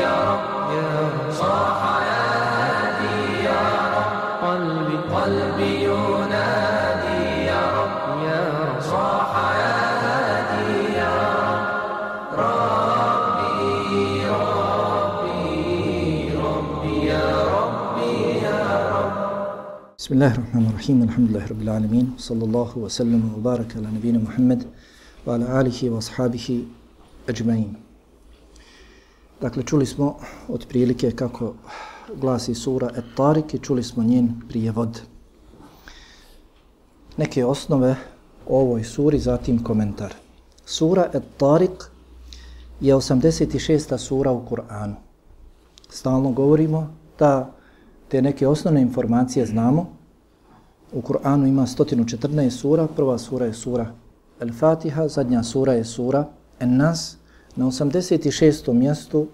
يا رب صاح يا هادي يا رب قلبي قلبي ينادي يا رب يا رب صاح يا هادي يا رب ربي ربي ربي يا ربي يا رب. بسم الله الرحمن الرحيم الحمد لله رب العالمين صلى الله وسلم وبارك على نبينا محمد وعلى آله وأصحابه أجمعين. Dakle, čuli smo od prilike kako glasi sura Et-Tarik i čuli smo njen prijevod. Neke osnove o ovoj suri, zatim komentar. Sura Et-Tarik je 86. sura u Kur'anu. Stalno govorimo da te neke osnovne informacije znamo. U Kur'anu ima 114 sura, prva sura je sura El-Fatiha, zadnja sura je sura En-Nas, Na 86. mjestu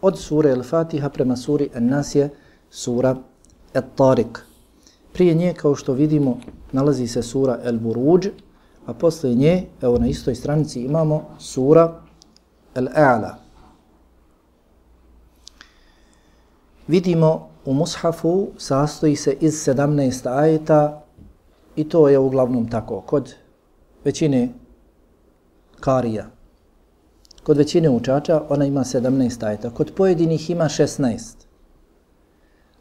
od sure El-Fatiha prema suri En-Nas je sura Et-Tariq. Prije nje, kao što vidimo, nalazi se sura El-Buruđ, a posle nje, evo na istoj stranici, imamo sura El-A'la. Vidimo u Mushafu sastoji se iz 17 ajeta i to je uglavnom tako kod većine karija. Kod većine učača ona ima 17 ajeta, kod pojedinih ima 16.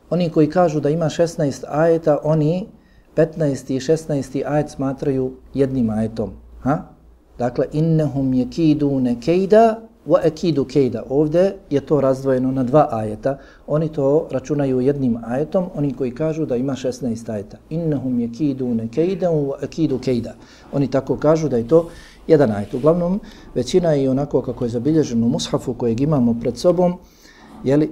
Oni koji kažu da ima 16 ajeta, oni 15. i 16. ajet smatraju jednim ajetom. Ha? Dakle, innehum je ne kejda, wa akidu kejda. Ovdje je to razdvojeno na dva ajeta. Oni to računaju jednim ajetom, oni koji kažu da ima 16 ajeta. Innehum je ne kejda, wa akidu kejda. Oni tako kažu da je to jedan ajet. Uglavnom, većina je onako kako je zabilježeno u mushafu kojeg imamo pred sobom, jeli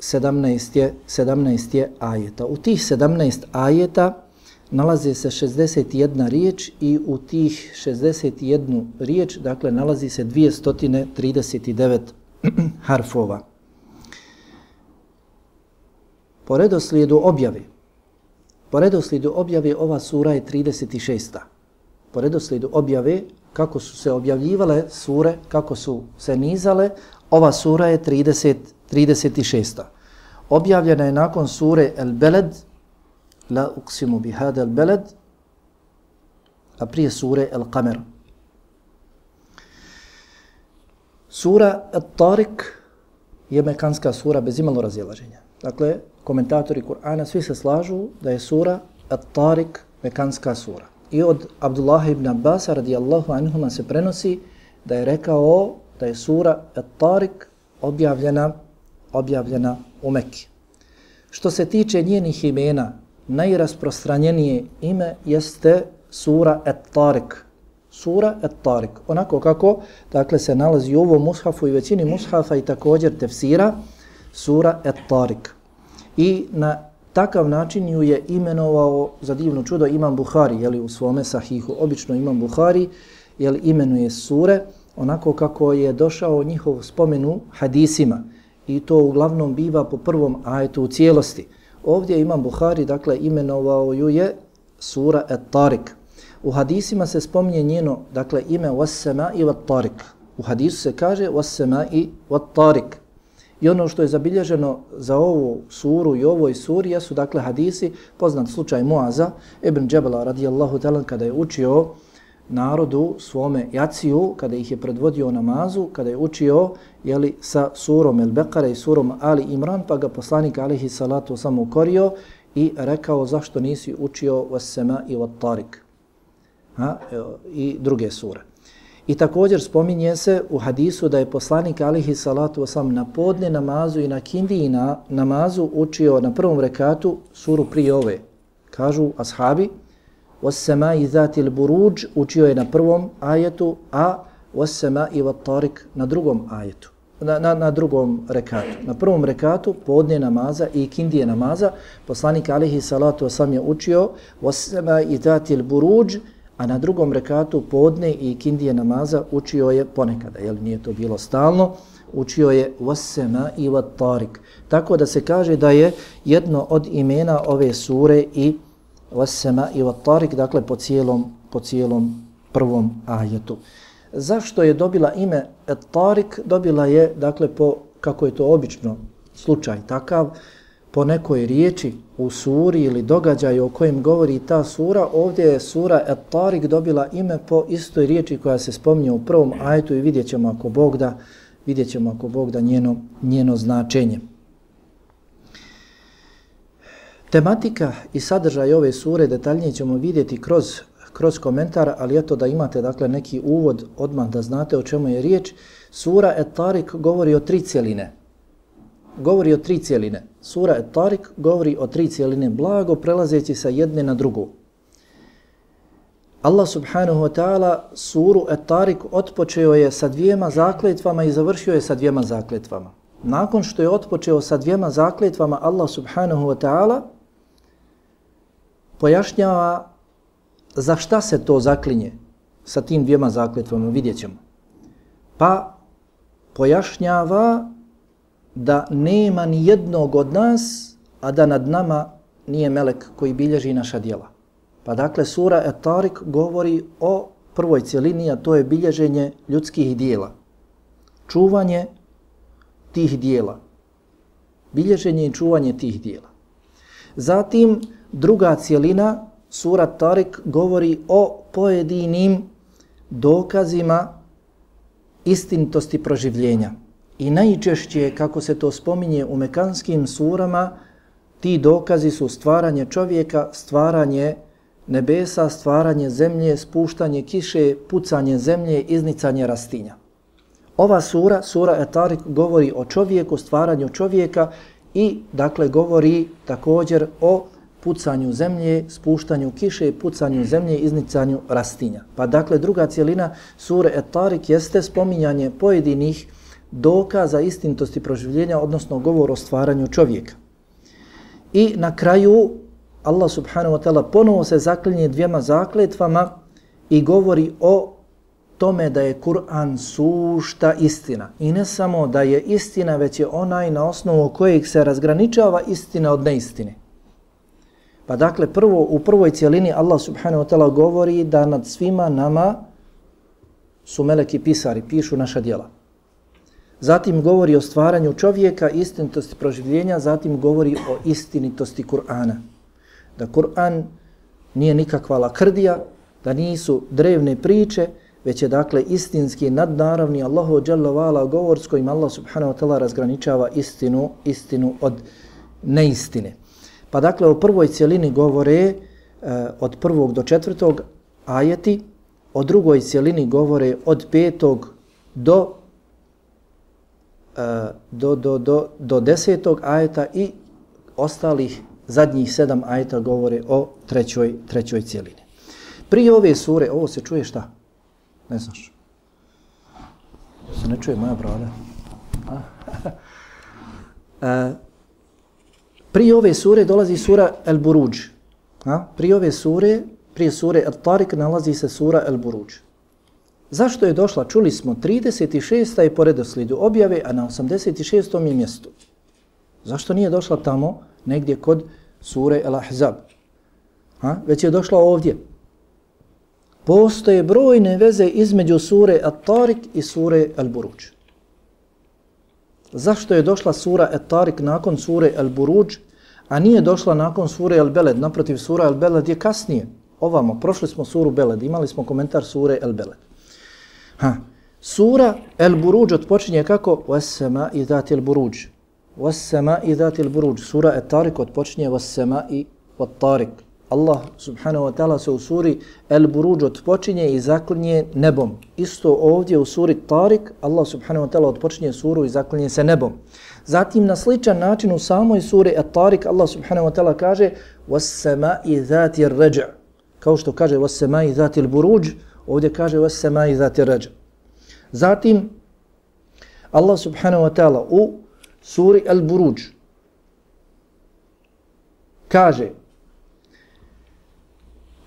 17 je, 17 je ajeta. U tih 17 ajeta nalazi se 61 riječ i u tih 61 riječ, dakle, nalazi se 239 harfova. Po redoslijedu objave, po redoslijedu objave ova sura je 36. Po redoslijedu objave kako su se objavljivale sure, kako su se nizale, ova sura je 30, 36. Objavljena je nakon sure El Beled, La uksimu bihada El Beled, a prije sure El Kamer. Sura El Tarik je mekanska sura bez imalo razilaženja. Dakle, komentatori Kur'ana svi se slažu da je sura At-Tarik mekanska sura. I od Abdullah ibn Abbas radijallahu anhuma se prenosi da je rekao da je sura At-Tarik objavljena, objavljena u Mekki. Što se tiče njenih imena, najrasprostranjenije ime jeste sura At-Tarik. Sura At-Tarik. Onako kako dakle, se nalazi u ovom mushafu i većini mushafa i također tefsira, sura At-Tarik. I na takav način ju je imenovao za divno čudo Imam Buhari, jeli u svome sahihu. Obično Imam Buhari jeli, imenuje sure onako kako je došao njihov spomenu hadisima. I to uglavnom biva po prvom ajetu u cijelosti. Ovdje Imam Buhari, dakle, imenovao ju je sura Et-Tarik. U hadisima se spominje njeno, dakle, ime Wassama i Wat-Tarik. U hadisu se kaže Wassama i Wat-Tarik. I ono što je zabilježeno za ovu suru i ovoj suri jesu dakle hadisi, poznat slučaj Muaza, Ibn Džebala radijallahu talan kada je učio narodu svome jaciju, kada ih je predvodio namazu, kada je učio jeli, sa surom El Bekara i surom Ali Imran, pa ga poslanik alihi salatu samo ukorio i rekao zašto nisi učio Vassema i Vattarik ha, i druge sure. I također spominje se u hadisu da je poslanik alihi salatu wasam na podne namazu i na kindiji na namazu učio na prvom rekatu suru prije ove. Kažu ashabi, wasama i zatil buruđ učio je na prvom ajetu, a wasama i vatarik na drugom ajetu. Na, na, na drugom rekatu. Na prvom rekatu podne namaza i kindije namaza poslanik alihi salatu wasam je učio wasama i zatil buruđ a na drugom rekatu podne i kindije namaza učio je ponekada, jel nije to bilo stalno, učio je Wasema i Vatarik. Tako da se kaže da je jedno od imena ove sure i Wasema i Vatarik, dakle po cijelom, po cijelom prvom ajetu. Zašto je dobila ime Tarik? Dobila je, dakle, po, kako je to obično slučaj takav, po nekoj riječi u suri ili događaju o kojem govori ta sura, ovdje je sura Et-Tarik dobila ime po istoj riječi koja se spominje u prvom ajetu i vidjet ćemo ako Bog da, vidjet ćemo ako Bog da njeno, njeno značenje. Tematika i sadržaj ove sure detaljnije ćemo vidjeti kroz, kroz komentar, ali eto da imate dakle neki uvod odmah da znate o čemu je riječ. Sura Et-Tarik govori o tri cijeline. Govori o tri cijeline. Sura Et-Tarik govori o tri cijeline blago prelazeći sa jedne na drugu. Allah subhanahu wa ta'ala suru Et-Tarik otpočeo je sa dvijema zakletvama i završio je sa dvijema zakletvama. Nakon što je otpočeo sa dvijema zakletvama Allah subhanahu wa ta'ala pojašnjava za šta se to zaklinje sa tim dvijema zakletvama, vidjet ćemo. Pa pojašnjava da nema ni jednog od nas, a da nad nama nije melek koji bilježi naša dijela. Pa dakle, sura Etarik govori o prvoj cijelini, a to je bilježenje ljudskih dijela. Čuvanje tih dijela. Bilježenje i čuvanje tih dijela. Zatim, druga cijelina, sura Tarik, govori o pojedinim dokazima istinitosti proživljenja. I najčešće, kako se to spominje u mekanskim surama, ti dokazi su stvaranje čovjeka, stvaranje nebesa, stvaranje zemlje, spuštanje kiše, pucanje zemlje, iznicanje rastinja. Ova sura, sura Etarik, govori o čovjeku, stvaranju čovjeka i, dakle, govori također o pucanju zemlje, spuštanju kiše, pucanju zemlje, iznicanju rastinja. Pa dakle, druga cijelina sure Etarik jeste spominjanje pojedinih dokaza istinitosti proživljenja, odnosno govor o stvaranju čovjeka. I na kraju Allah subhanahu wa ta'ala ponovo se zaklinje dvijema zakletvama i govori o tome da je Kur'an sušta istina. I ne samo da je istina, već je onaj na osnovu kojeg se razgraničava istina od neistine. Pa dakle, prvo, u prvoj cijelini Allah subhanahu wa ta'ala govori da nad svima nama su meleki pisari, pišu naša djela. Zatim govori o stvaranju čovjeka, istinitosti proživljenja, zatim govori o istinitosti Kur'ana. Da Kur'an nije nikakva lakrdija, da nisu drevne priče, već je dakle istinski nadnaravni Allahu dželle vala govor s kojim Allah subhanahu wa taala razgraničava istinu istinu od neistine. Pa dakle u prvoj cijelini govore e, od prvog do četvrtog ajeti, o drugoj cijelini govore od petog do E, do, do, do, do desetog ajeta i ostalih zadnjih sedam ajeta govore o trećoj, trećoj cijelini. Prije ove sure, ovo se čuje šta? Ne znaš. Se ne čuje moja brada. e, prije ove sure dolazi sura El Buruđ. A? Prije ove sure, prije sure El Tarik nalazi se sura El Buruđ. Zašto je došla? Čuli smo 36. je po redoslijedu objave, a na 86. je mjestu. Zašto nije došla tamo, negdje kod sure El Ahzab? Ha? Već je došla ovdje postoje brojne veze između sure At-Tarik i sure Al-Buruđ. Zašto je došla sura At-Tarik nakon sure Al-Buruđ, a nije došla nakon sure Al-Beled? Naprotiv, sura Al-Beled je kasnije. Ovamo, prošli smo suru Beled, imali smo komentar sure Al-Beled. Ha. Sura El Buruđ odpočinje kako? Vassema i dati El Buruđ. Vassema i dati El Buruđ. Sura et Tarik odpočinje Vassema i Vat Tarik. Allah subhanahu wa ta'ala se u suri El Buruđ odpočinje i zaklinje nebom. Isto ovdje u suri Tarik Allah subhanahu wa ta'ala odpočinje suru i zaklinje se nebom. Zatim na sličan način u samoj suri et Tarik Allah subhanahu wa ta'ala kaže Vassema i dati El Ređa. Kao što kaže Vassema i dati El Buruđ, ovdje kaže وَسَّمَاءِ ذَاتِ الرَّجَعِ Zatim Allah subhanahu wa ta'ala u suri El Buruđ kaže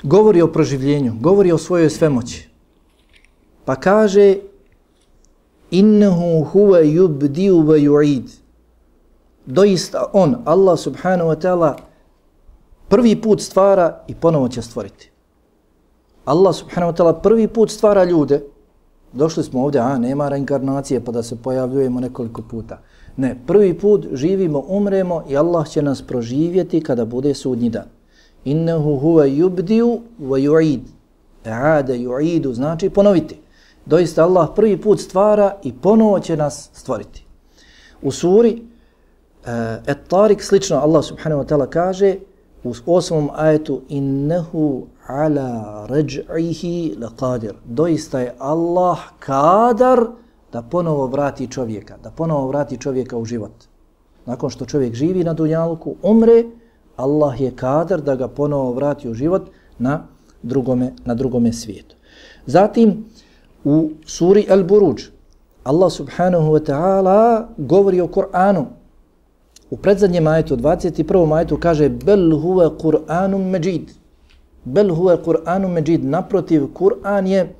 govori o proživljenju, govori o svojoj svemoći. Pa kaže innahu huwa yubdiu wa yu'id. Doista on, Allah subhanahu wa ta'ala, prvi put stvara i ponovo će stvoriti. Allah subhanahu wa ta'ala prvi put stvara ljude Došli smo ovdje, a nema reinkarnacije pa da se pojavljujemo nekoliko puta. Ne, prvi put živimo, umremo i Allah će nas proživjeti kada bude sudnji dan. Innehu huve yubdiu wa yu'id. E'ade yu'idu znači ponoviti. Doista Allah prvi put stvara i ponovo će nas stvoriti. U suri eh, uh, Et-Tarik slično Allah subhanahu wa ta'ala kaže u osmom ajetu innehu ala raj'ihi laqadir. Doista je Allah kadar da ponovo vrati čovjeka, da ponovo vrati čovjeka u život. Nakon što čovjek živi na dunjalku, umre, Allah je kadar da ga ponovo vrati u život na drugome, na drugome svijetu. Zatim, u suri Al-Buruđ, Allah subhanahu wa ta'ala govori o Kur'anu. U predzadnjem majetu, 21. majetu, kaže Bel huve Kur'anum međid. Bel huve Kur'anum međid. Naprotiv, Kur'an je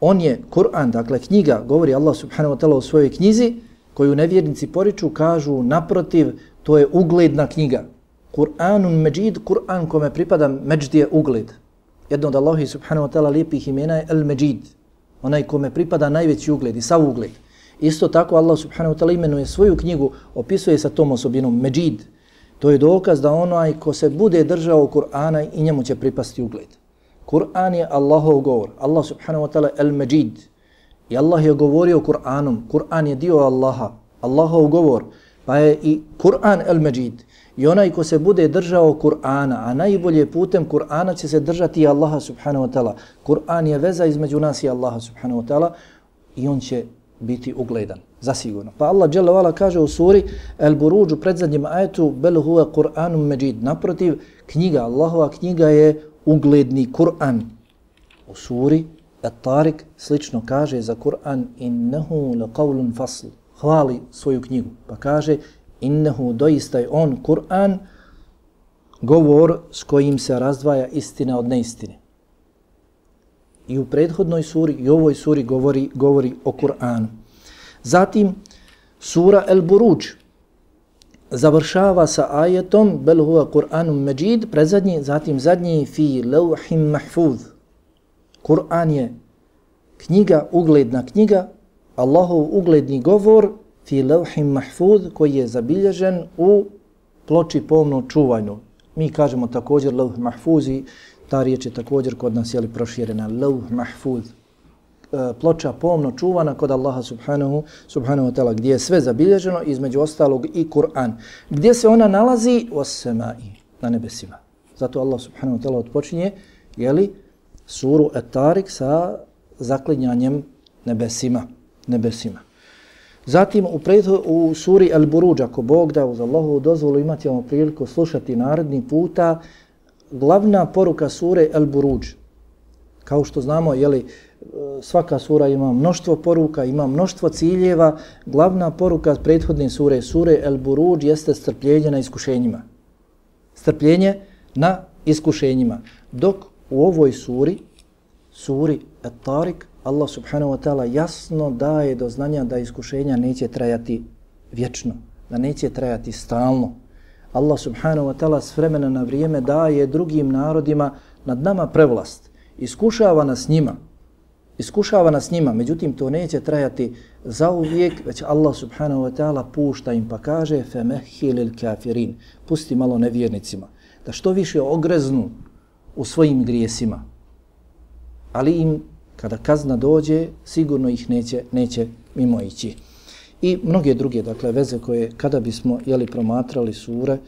On je Kur'an, dakle knjiga, govori Allah subhanahu wa ta'ala u svojoj knjizi, koju nevjernici poriču, kažu naprotiv, to je ugledna knjiga. Kur'anun međid, Kur'an kome pripada međd je ugled. Jedno od Allahi subhanahu wa ta'ala lijepih imena je El Međid, onaj kome pripada najveći ugled i sav ugled. Isto tako Allah subhanahu wa ta'ala imenuje svoju knjigu, opisuje sa tom osobinom Međid. To je dokaz da onaj ko se bude držao Kur'ana i njemu će pripasti ugled. Kur'an je Allahov govor. Allah subhanahu wa ta'ala el Međid. I Allah je govorio Kur'anom. Kur'an je dio Allaha. Allahov govor. Pa je i Kur'an el Međid. I onaj ko se bude držao Kur'ana, a najbolje putem Kur'ana će se držati i Allaha subhanahu wa ta'ala. Kur'an je veza između nas i Allaha subhanahu wa ta'ala i on će biti ugledan, zasigurno. Pa Allah dželle vala kaže u suri El Buruđ u predzadnjem ajetu bel huwa Kur'anum Majid. Naprotiv, knjiga, Allahova knjiga je ugledni Kur'an. U suri At-Tarik slično kaže za Kur'an innehu laqawlun fasl. Hvali svoju knjigu. Pa kaže innehu doista je on Kur'an govor s kojim se razdvaja istina od neistine. I u prethodnoj suri i ovoj suri govori govori o Kur'anu. Zatim sura El-Buruđ završava sa ajetom bel huwa Kur'anun Majid, prezadnji, zatim zadnji fi lawhim mahfuz. Kur'an je knjiga, ugledna knjiga, Allahov ugledni govor fi lawhim mahfuz koji je zabilježen u ploči pomno čuvanju. Mi kažemo također lawh mahfuzi, ta riječ je također kod nas jeli proširena, Lauh mahfuz. E, ploča pomno čuvana kod Allaha subhanahu, subhanahu wa ta'ala, gdje je sve zabilježeno, između ostalog i Kur'an. Gdje se ona nalazi? O semai, na nebesima. Zato Allah subhanahu wa ta'ala odpočinje, jeli, suru Etarik sa zaklinjanjem nebesima. nebesima. Zatim u, pretho, u suri El Buruđ, ako Bog da uz Allahu dozvolu imati vam priliku slušati naredni puta, glavna poruka sure El Buruđ, kao što znamo, jeli, e, svaka sura ima mnoštvo poruka, ima mnoštvo ciljeva. Glavna poruka prethodne sure, sure El Buruđ, jeste strpljenje na iskušenjima. Strpljenje na iskušenjima. Dok u ovoj suri, suri Et Tarik, Allah subhanahu wa ta'ala jasno daje do znanja da iskušenja neće trajati vječno, da neće trajati stalno. Allah subhanahu wa ta'ala s vremena na vrijeme daje drugim narodima nad nama prevlast. Iskušava nas njima, iskušava nas njima, međutim to neće trajati za uvijek, već Allah subhanahu wa ta'ala pušta im pa kaže femehilil kafirin, pusti malo nevjernicima, da što više ogreznu u svojim grijesima, ali im kada kazna dođe, sigurno ih neće, neće mimo ići. I mnoge druge dakle veze koje kada bismo jeli promatrali sure,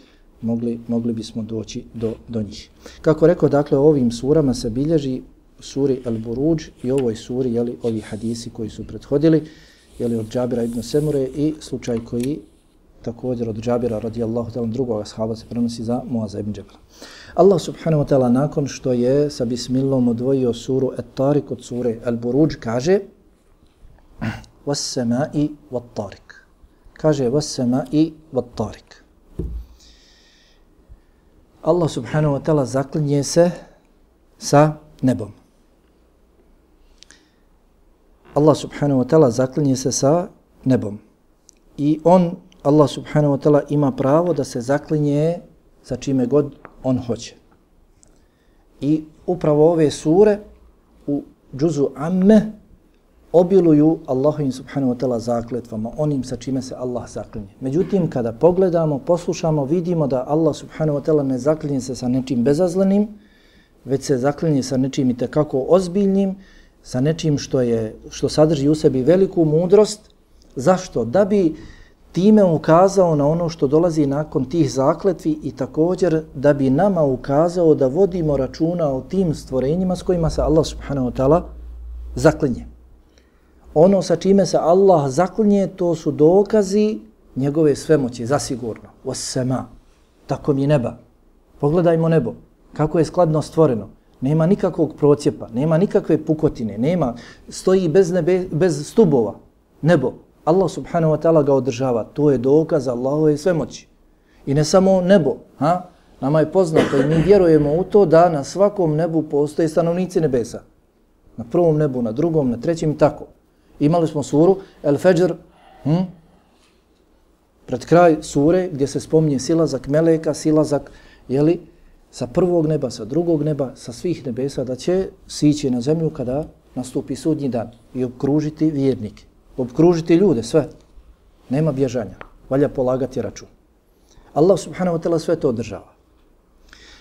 mogli, mogli bismo doći do, do njih. Kako rekao, dakle, ovim surama se bilježi suri Al-Buruđ i ovoj suri, jeli, ovi hadisi koji su prethodili, jeli, od Džabira ibn Semure i slučaj koji također od Džabira radijallahu ta'ala drugog ashaba se prenosi za Muaza ibn Džabira. Allah subhanahu wa ta'ala nakon što je sa bismillom odvojio suru At-Tarik od sure Al-Buruđ kaže Was-sama'i wat-tarik. Kaže Was-sama'i wat-tarik. Allah subhanahu wa ta'ala zaklinje se sa nebom. Allah subhanahu wa ta'ala zaklinje se sa nebom. I on, Allah subhanahu wa ta'ala, ima pravo da se zaklinje sa čime god on hoće. I upravo ove sure u džuzu amme obiluju Allahovim subhanahu wa ta'ala zakletvama, onim sa čime se Allah zaklinje. Međutim, kada pogledamo, poslušamo, vidimo da Allah subhanahu wa ta'ala ne zaklinje se sa nečim bezazlenim, već se zaklinje sa nečim i tekako ozbiljnim, sa nečim što, je, što sadrži u sebi veliku mudrost. Zašto? Da bi time ukazao na ono što dolazi nakon tih zakletvi i također da bi nama ukazao da vodimo računa o tim stvorenjima s kojima se Allah subhanahu wa ta'ala zaklinje. Ono sa čime se Allah zaklinje, to su dokazi njegove svemoći, zasigurno. Osema, tako mi neba. Pogledajmo nebo, kako je skladno stvoreno. Nema nikakvog procjepa, nema nikakve pukotine, nema, stoji bez, nebe, bez stubova. Nebo, Allah subhanahu wa ta'ala ga održava. To je dokaz Allahove svemoći. I ne samo nebo, ha? Nama je poznato i mi vjerujemo u to da na svakom nebu postoje stanovnici nebesa. Na prvom nebu, na drugom, na trećem i tako. Imali smo suru El Fajr, hm? pred kraj sure gdje se spominje silazak meleka, silazak, jeli, sa prvog neba, sa drugog neba, sa svih nebesa, da će sići na zemlju kada nastupi sudnji dan i obkružiti vjernike, obkružiti ljude, sve. Nema bježanja, valja polagati račun. Allah subhanahu wa ta'ala sve to održava.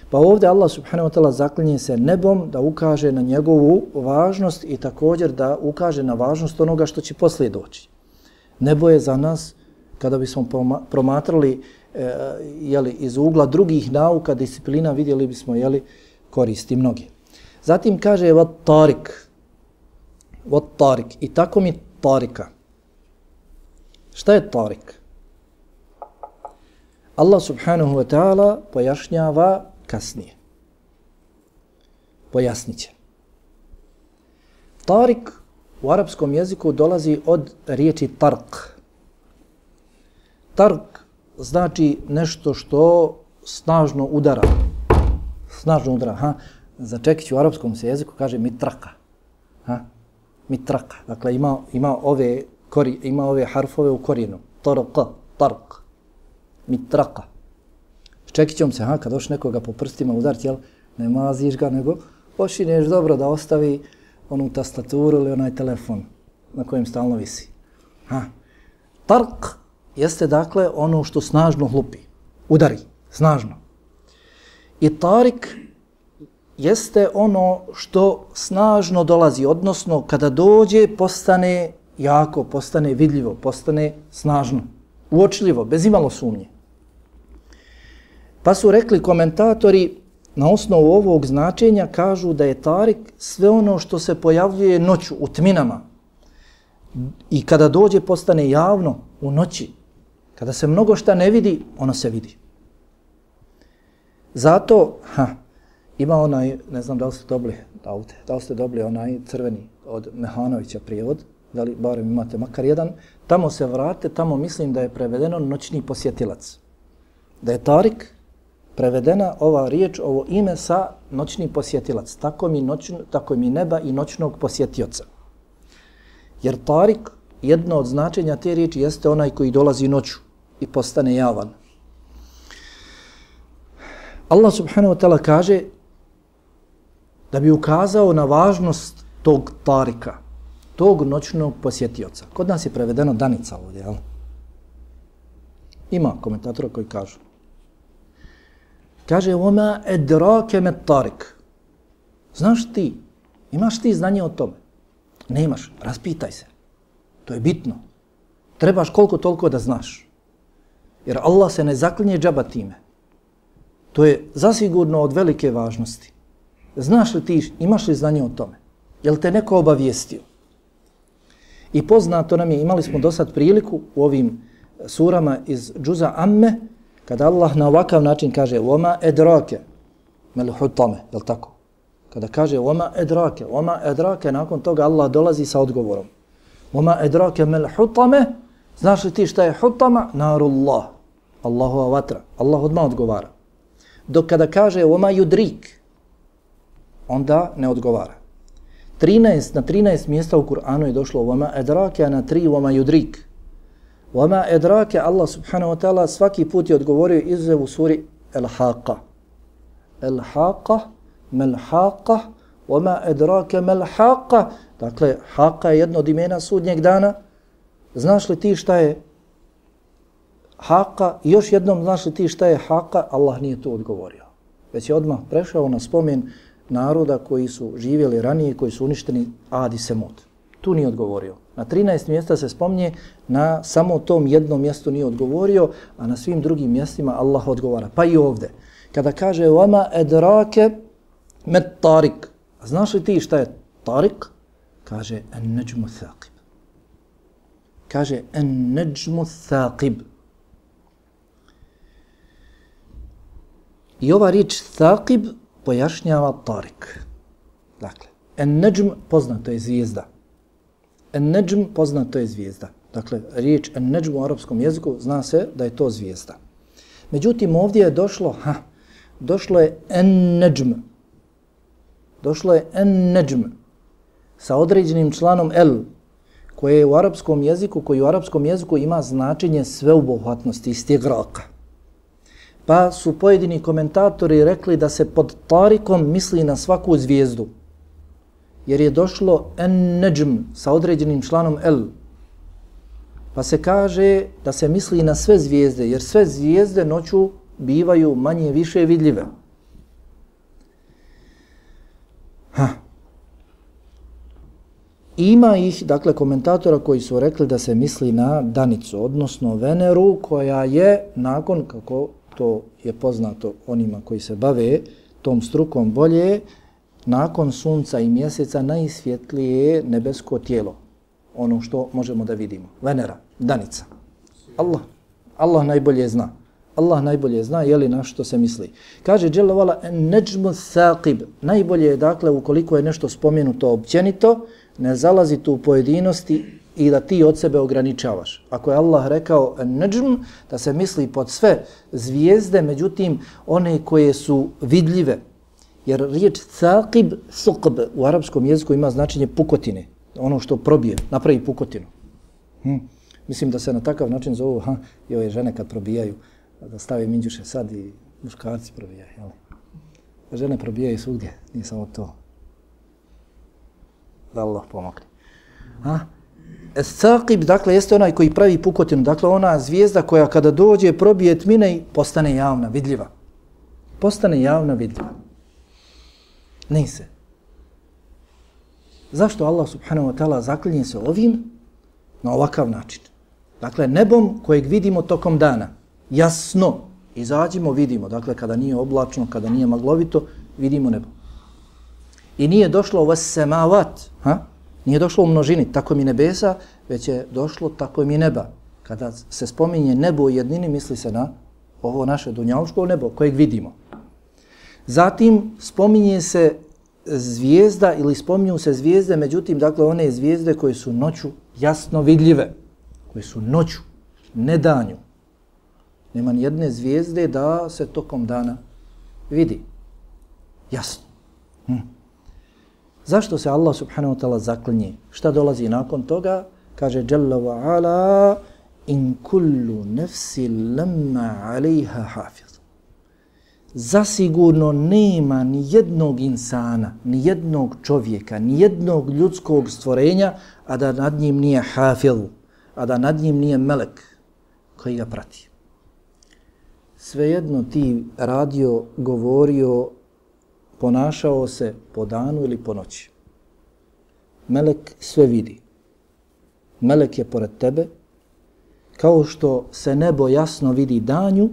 Pa ovdje Allah subhanahu wa ta'ala zaklinje se nebom da ukaže na njegovu važnost i također da ukaže na važnost onoga što će poslije doći. Nebo je za nas, kada bismo promatrali e, jeli, iz ugla drugih nauka, disciplina, vidjeli bismo jeli, koristi mnogi. Zatim kaže vat tarik, vat tarik i tako mi tarika. Šta je tarik? Allah subhanahu wa ta'ala pojašnjava kasnije. Pojasnit će. Tarik u arapskom jeziku dolazi od riječi tark. Tark znači nešto što snažno udara. Snažno udara. Ha? Za čekić u arapskom se jeziku kaže mitraka. Ha? Mitraka. Dakle, ima, ima, ove, kori, ima ove harfove u korijenu. Tark, tark. Mitraka čekićom se, ha, kad doš nekoga po prstima udarti, jel, ne maziš ga, nego pošinješ dobro da ostavi onu tastaturu ili onaj telefon na kojem stalno visi. Ha. Tark jeste dakle ono što snažno hlupi, udari, snažno. I tarik jeste ono što snažno dolazi, odnosno kada dođe postane jako, postane vidljivo, postane snažno, uočljivo, bez imalo sumnje. Pa su rekli komentatori na osnovu ovog značenja kažu da je tarik sve ono što se pojavljuje noću u tminama i kada dođe postane javno u noći. Kada se mnogo šta ne vidi, ono se vidi. Zato, ha, ima onaj, ne znam da li ste dobili ovdje, da li ste dobili onaj crveni od Mehanovića prijevod, da li barem imate makar jedan, tamo se vrate, tamo mislim da je prevedeno noćni posjetilac. Da je Tarik, prevedena ova riječ, ovo ime sa noćni posjetilac. Tako mi, noć, tako mi neba i noćnog posjetioca. Jer tarik, jedno od značenja te riječi, jeste onaj koji dolazi noću i postane javan. Allah subhanahu wa ta'ala kaže da bi ukazao na važnost tog tarika, tog noćnog posjetioca. Kod nas je prevedeno danica ovdje, jel? Ima komentatora koji kažu Kaže, oma edrake me tarik. Znaš ti, imaš ti znanje o tome? Nemaš, raspitaj se. To je bitno. Trebaš koliko toliko da znaš. Jer Allah se ne zaklinje džaba time. To je zasigurno od velike važnosti. Znaš li ti, imaš li znanje o tome? Jel te neko obavijestio? I poznato nam je, imali smo do sad priliku u ovim surama iz Džuza Amme, Kada Allah na ovakav način kaže Oma edrake, mel hutame, je tako? Kada kaže Oma edrake, Oma edrake, nakon toga Allah dolazi sa odgovorom. Oma edrake mel hutame, znaš li ti šta je hutama? Narullah, Allahova vatra. Allah odmah odgovara. Dok kada kaže Oma judrik, onda ne odgovara. 13, na 13 mjesta u Kur'anu je došlo Oma edrake, a na 3 Oma judrik. Vama edrake Allah subhanahu wa ta'ala svaki put je odgovorio izuzev u suri El-Haqa. El-Haqa, Mel-Haqa, Vama edrake mel haqa. Dakle, haqa je jedno od imena sudnjeg dana. Znaš li ti šta je haqa? Još jednom znaš li ti šta je haqa? Allah nije to odgovorio. Već je odmah prešao na spomen naroda koji su živjeli ranije, koji su uništeni Adi Semud. Tu nije odgovorio. Na 13 mjesta se spomnje, na samo tom jednom mjestu nije odgovorio, a na svim drugim mjestima Allah odgovara. Pa i ovdje. Kada kaže vama edrake med tarik. A znaš li ti šta je tarik? Kaže en neđmu thaqib. Kaže en neđmu thaqib. I ova riječ thaqib pojašnjava tarik. Dakle, en neđm poznato je zvijezda. En-Najm poznato je zvijezda. Dakle, riječ En-Najm u arapskom jeziku zna se da je to zvijezda. Međutim, ovdje je došlo, ha, došlo je En-Najm. Došlo je En-Najm sa određenim članom el, koje je u arapskom jeziku, koji u arapskom jeziku ima značenje sveubohvatnosti, istigraka. Pa su pojedini komentatori rekli da se pod tarikom misli na svaku zvijezdu. Jer je došlo en neđm sa određenim članom el. Pa se kaže da se misli na sve zvijezde, jer sve zvijezde noću bivaju manje više vidljive. Ha. Ima ih, dakle, komentatora koji su rekli da se misli na Danicu, odnosno Veneru, koja je nakon, kako to je poznato onima koji se bave tom strukom bolje, nakon sunca i mjeseca najsvjetlije nebesko tijelo. Ono što možemo da vidimo. Venera, danica. Allah. Allah najbolje zna. Allah najbolje zna je li na što se misli. Kaže Đelevala, neđmu thaqib. Najbolje je, dakle, ukoliko je nešto spomenuto općenito, ne zalazi tu u pojedinosti i da ti od sebe ograničavaš. Ako je Allah rekao neđm, da se misli pod sve zvijezde, međutim one koje su vidljive, jer riječ thaqib, suqb u arapskom jeziku ima značenje pukotine, ono što probije, napravi pukotinu. Hm. Mislim da se na takav način zovu ha, i ove žene kad probijaju, da stave minđuše sad i muškarci probijaju. Jel? Žene probijaju svugdje, nije samo to. Da Allah pomogne. Ha? E, thaqib, dakle, jeste onaj koji pravi pukotinu. Dakle, ona zvijezda koja kada dođe, probije tmine i postane javna, vidljiva. Postane javna, vidljiva. Neyse. Zašto Allah subhanahu wa ta'ala zaklinje se ovim na ovakav način? Dakle, nebom kojeg vidimo tokom dana, jasno, izađimo, vidimo. Dakle, kada nije oblačno, kada nije maglovito, vidimo nebo. I nije došlo vas semavat, ha? Nije došlo u množini, tako mi nebesa, već je došlo tako mi neba. Kada se spominje nebo u jednini, misli se na ovo naše dunjaluško nebo kojeg vidimo. Zatim spominje se zvijezda ili spominju se zvijezde, međutim, dakle, one zvijezde koje su noću jasno vidljive, koje su noću, ne danju. Nema ni jedne zvijezde da se tokom dana vidi. Jasno. Hm. Zašto se Allah subhanahu wa ta'ala zaklinje? Šta dolazi nakon toga? Kaže Jalla wa ala in kullu nefsi lemma alaiha hafiz. Zasigurno nema ni jednog insana, ni jednog čovjeka, ni jednog ljudskog stvorenja, a da nad njim nije hafil, a da nad njim nije melek koji ga prati. Svejedno ti radio, govorio, ponašao se po danu ili po noći. Melek sve vidi. Melek je pored tebe, kao što se nebo jasno vidi danju,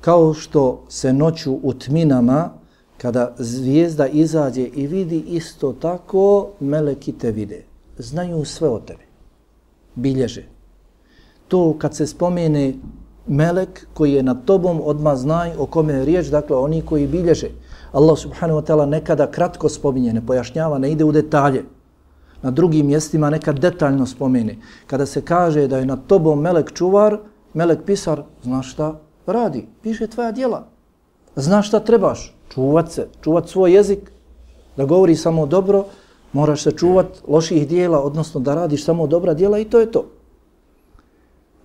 kao što se noću u tminama, kada zvijezda izađe i vidi isto tako, meleki te vide. Znaju sve o tebi. Bilježe. To kad se spomene melek koji je nad tobom, odmah znaj o kome je riječ, dakle oni koji bilježe. Allah subhanahu wa ta'ala nekada kratko spominje, ne pojašnjava, ne ide u detalje. Na drugim mjestima nekad detaljno spomene. Kada se kaže da je nad tobom melek čuvar, melek pisar, znaš šta radi? Piše tvoja djela. Znaš šta trebaš? Čuvat se, čuvat svoj jezik, da govori samo dobro, moraš se čuvat loših dijela, odnosno da radiš samo dobra dijela i to je to.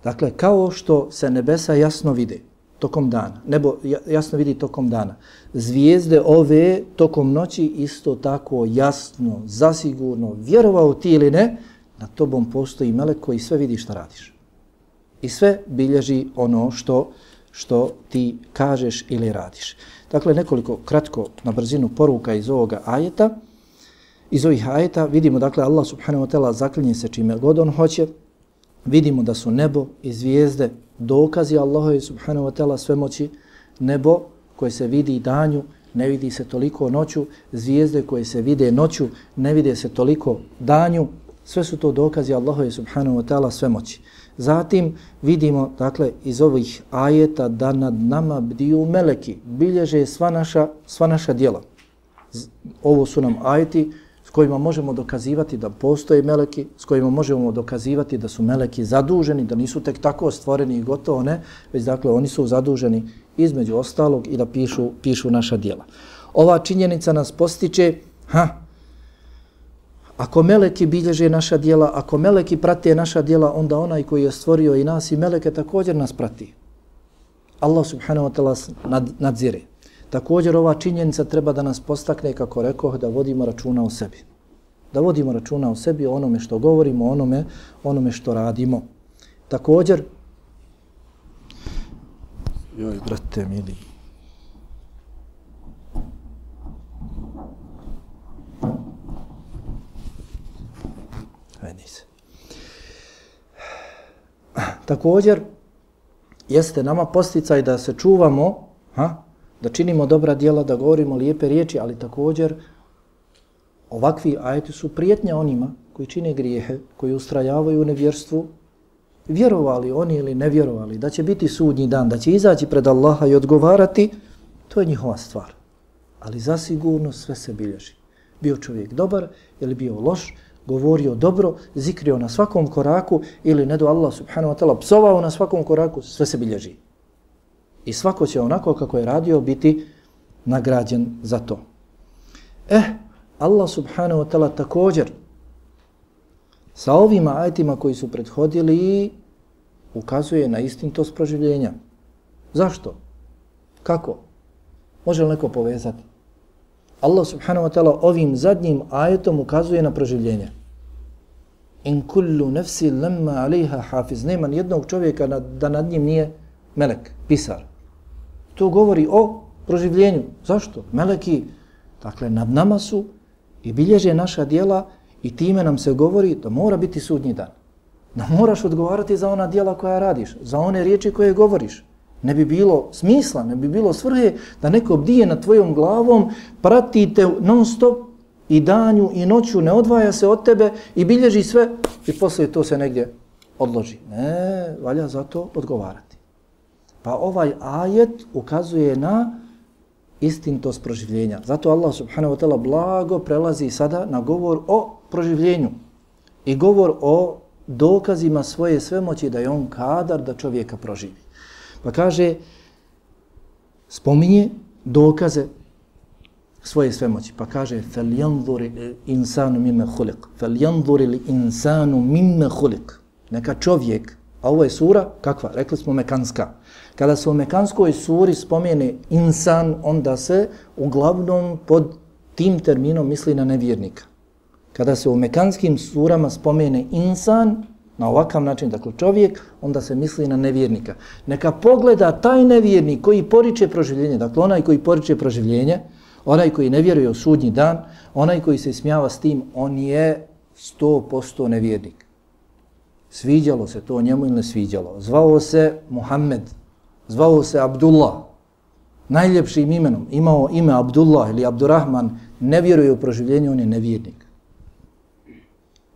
Dakle, kao što se nebesa jasno vide, tokom dana. Nebo jasno vidi tokom dana. Zvijezde ove tokom noći isto tako jasno, zasigurno, vjerovao ti ili ne, na tobom postoji melek koji sve vidi šta radiš. I sve bilježi ono što što ti kažeš ili radiš. Dakle, nekoliko kratko na brzinu poruka iz ovoga ajeta. Iz ovih ajeta vidimo, dakle, Allah subhanahu wa ta'ala zaklinje se čime god on hoće. Vidimo da su nebo i zvijezde dokazi Allahove subhanahu wa ta'ala svemoći. Nebo koje se vidi danju, ne vidi se toliko noću. Zvijezde koje se vide noću, ne vide se toliko danju. Sve su to dokazi Allahove subhanahu wa ta'ala svemoći. Zatim vidimo dakle iz ovih ajeta da nad nama bdiju meleki, bilježe sva naša, sva naša djela. Ovo su nam ajeti s kojima možemo dokazivati da postoje meleki, s kojima možemo dokazivati da su meleki zaduženi, da nisu tek tako stvoreni i gotovo ne, već dakle oni su zaduženi između ostalog i da pišu, pišu naša djela. Ova činjenica nas postiče, ha, Ako meleki bilježe naša dijela, ako meleki prate naša dijela, onda onaj koji je stvorio i nas i meleke također nas prati. Allah subhanahu wa ta'ala nad, nadzire. Također ova činjenica treba da nas postakne, kako rekoh, da vodimo računa o sebi. Da vodimo računa o sebi, o onome što govorimo, o onome, onome što radimo. Također, joj, brate, mili, Također, jeste nama posticaj da se čuvamo, ha? da činimo dobra djela, da govorimo lijepe riječi, ali također ovakvi ajeti su prijetnja onima koji čine grijehe, koji ustrajavaju u nevjerstvu, vjerovali oni ili ne vjerovali, da će biti sudnji dan, da će izaći pred Allaha i odgovarati, to je njihova stvar. Ali zasigurno sve se bilježi. Bio čovjek dobar ili bio loš, govorio dobro, zikrio na svakom koraku ili ne do Allah subhanahu wa ta'ala psovao na svakom koraku, sve se bilježi. I svako će onako kako je radio biti nagrađen za to. Eh, Allah subhanahu wa ta'ala također sa ovima ajtima koji su prethodili ukazuje na istintost proživljenja. Zašto? Kako? Može li neko povezati? Allah subhanahu wa ta'ala ovim zadnjim ajetom ukazuje na proživljenje. In kullu nefsi lemma alaiha hafiz. Nema jednog čovjeka da nad njim nije melek, pisar. To govori o proživljenju. Zašto? Meleki, dakle, nad nama su i bilježe naša dijela i time nam se govori da mora biti sudnji dan. Da moraš odgovarati za ona dijela koja radiš, za one riječi koje govoriš. Ne bi bilo smisla, ne bi bilo svrhe da neko bdije nad tvojom glavom, prati te non stop i danju i noću, ne odvaja se od tebe i bilježi sve i poslije to se negdje odloži. Ne, valja zato odgovarati. Pa ovaj ajet ukazuje na istintost proživljenja. Zato Allah subhanahu wa ta'ala blago prelazi sada na govor o proživljenju i govor o dokazima svoje svemoći da je on kadar da čovjeka proživi. Pa kaže, spominje dokaze svoje svemoći. Pa kaže, فَلْيَنْظُرِ الْإِنسَانُ مِمَّ خُلِقْ فَلْيَنْظُرِ الْإِنسَانُ مِمَّ خُلِقْ Neka čovjek, a ovo je sura, kakva? Rekli smo mekanska. Kada se u mekanskoj suri spomene insan, onda se uglavnom pod tim terminom misli na nevjernika. Kada se u mekanskim surama spomene insan, na ovakav način, dakle čovjek, onda se misli na nevjernika. Neka pogleda taj nevjernik koji poriče proživljenje, dakle onaj koji poriče proživljenje, onaj koji ne vjeruje u sudnji dan, onaj koji se smijava s tim, on je 100% nevjernik. Sviđalo se to njemu ili ne sviđalo. Zvao se Muhammed, zvao se Abdullah, najljepšim imenom, imao ime Abdullah ili Abdurrahman, ne vjeruje u proživljenje, on je nevjernik.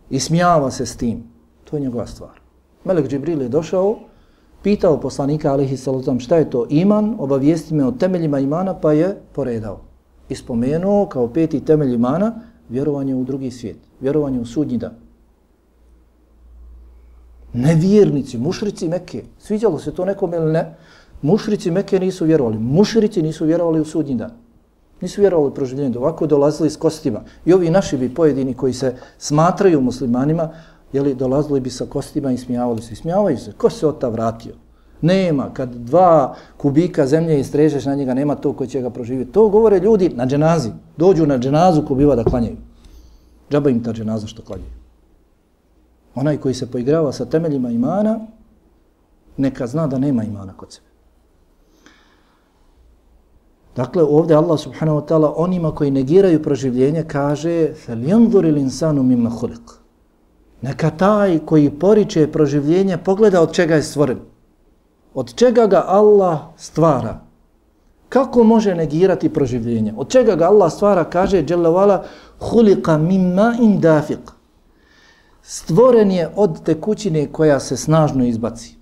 I smijava se s tim. To je njegova stvar. Melek Džibril je došao, pitao poslanika alihi salatom šta je to iman, obavijesti me o temeljima imana, pa je poredao ispomenuo kao peti temelj imana vjerovanje u drugi svijet, vjerovanje u sudnji dan. Nevjernici, mušrici Mekke, sviđalo se to nekom ili ne, mušrici Mekke nisu vjerovali, mušrici nisu vjerovali u sudnji dan. Nisu vjerovali u proživljenje, ovako dolazili s kostima. I ovi naši bi pojedini koji se smatraju muslimanima, jeli, dolazili bi sa kostima i smijavali se. Smijavaju se. Ko se od ta vratio? Nema. Kad dva kubika zemlje istrežeš na njega, nema to koji će ga proživjeti. To govore ljudi na dženazi. Dođu na dženazu ko biva da klanjaju. Džaba im ta dženaza što klanjaju. Onaj koji se poigrava sa temeljima imana, neka zna da nema imana kod sebe. Dakle, ovdje Allah subhanahu wa ta'ala onima koji negiraju proživljenje kaže فَلْيَنْظُرِ الْإِنسَانُ مِمَّ خُلِقُ Neka taj koji poriče proživljenje pogleda od čega je stvoren. Od čega ga Allah stvara? Kako može negirati proživljenje? Od čega ga Allah stvara? Kaže Jalla hulika mimma in dafiq. Stvoren je od tekućine koja se snažno izbaci.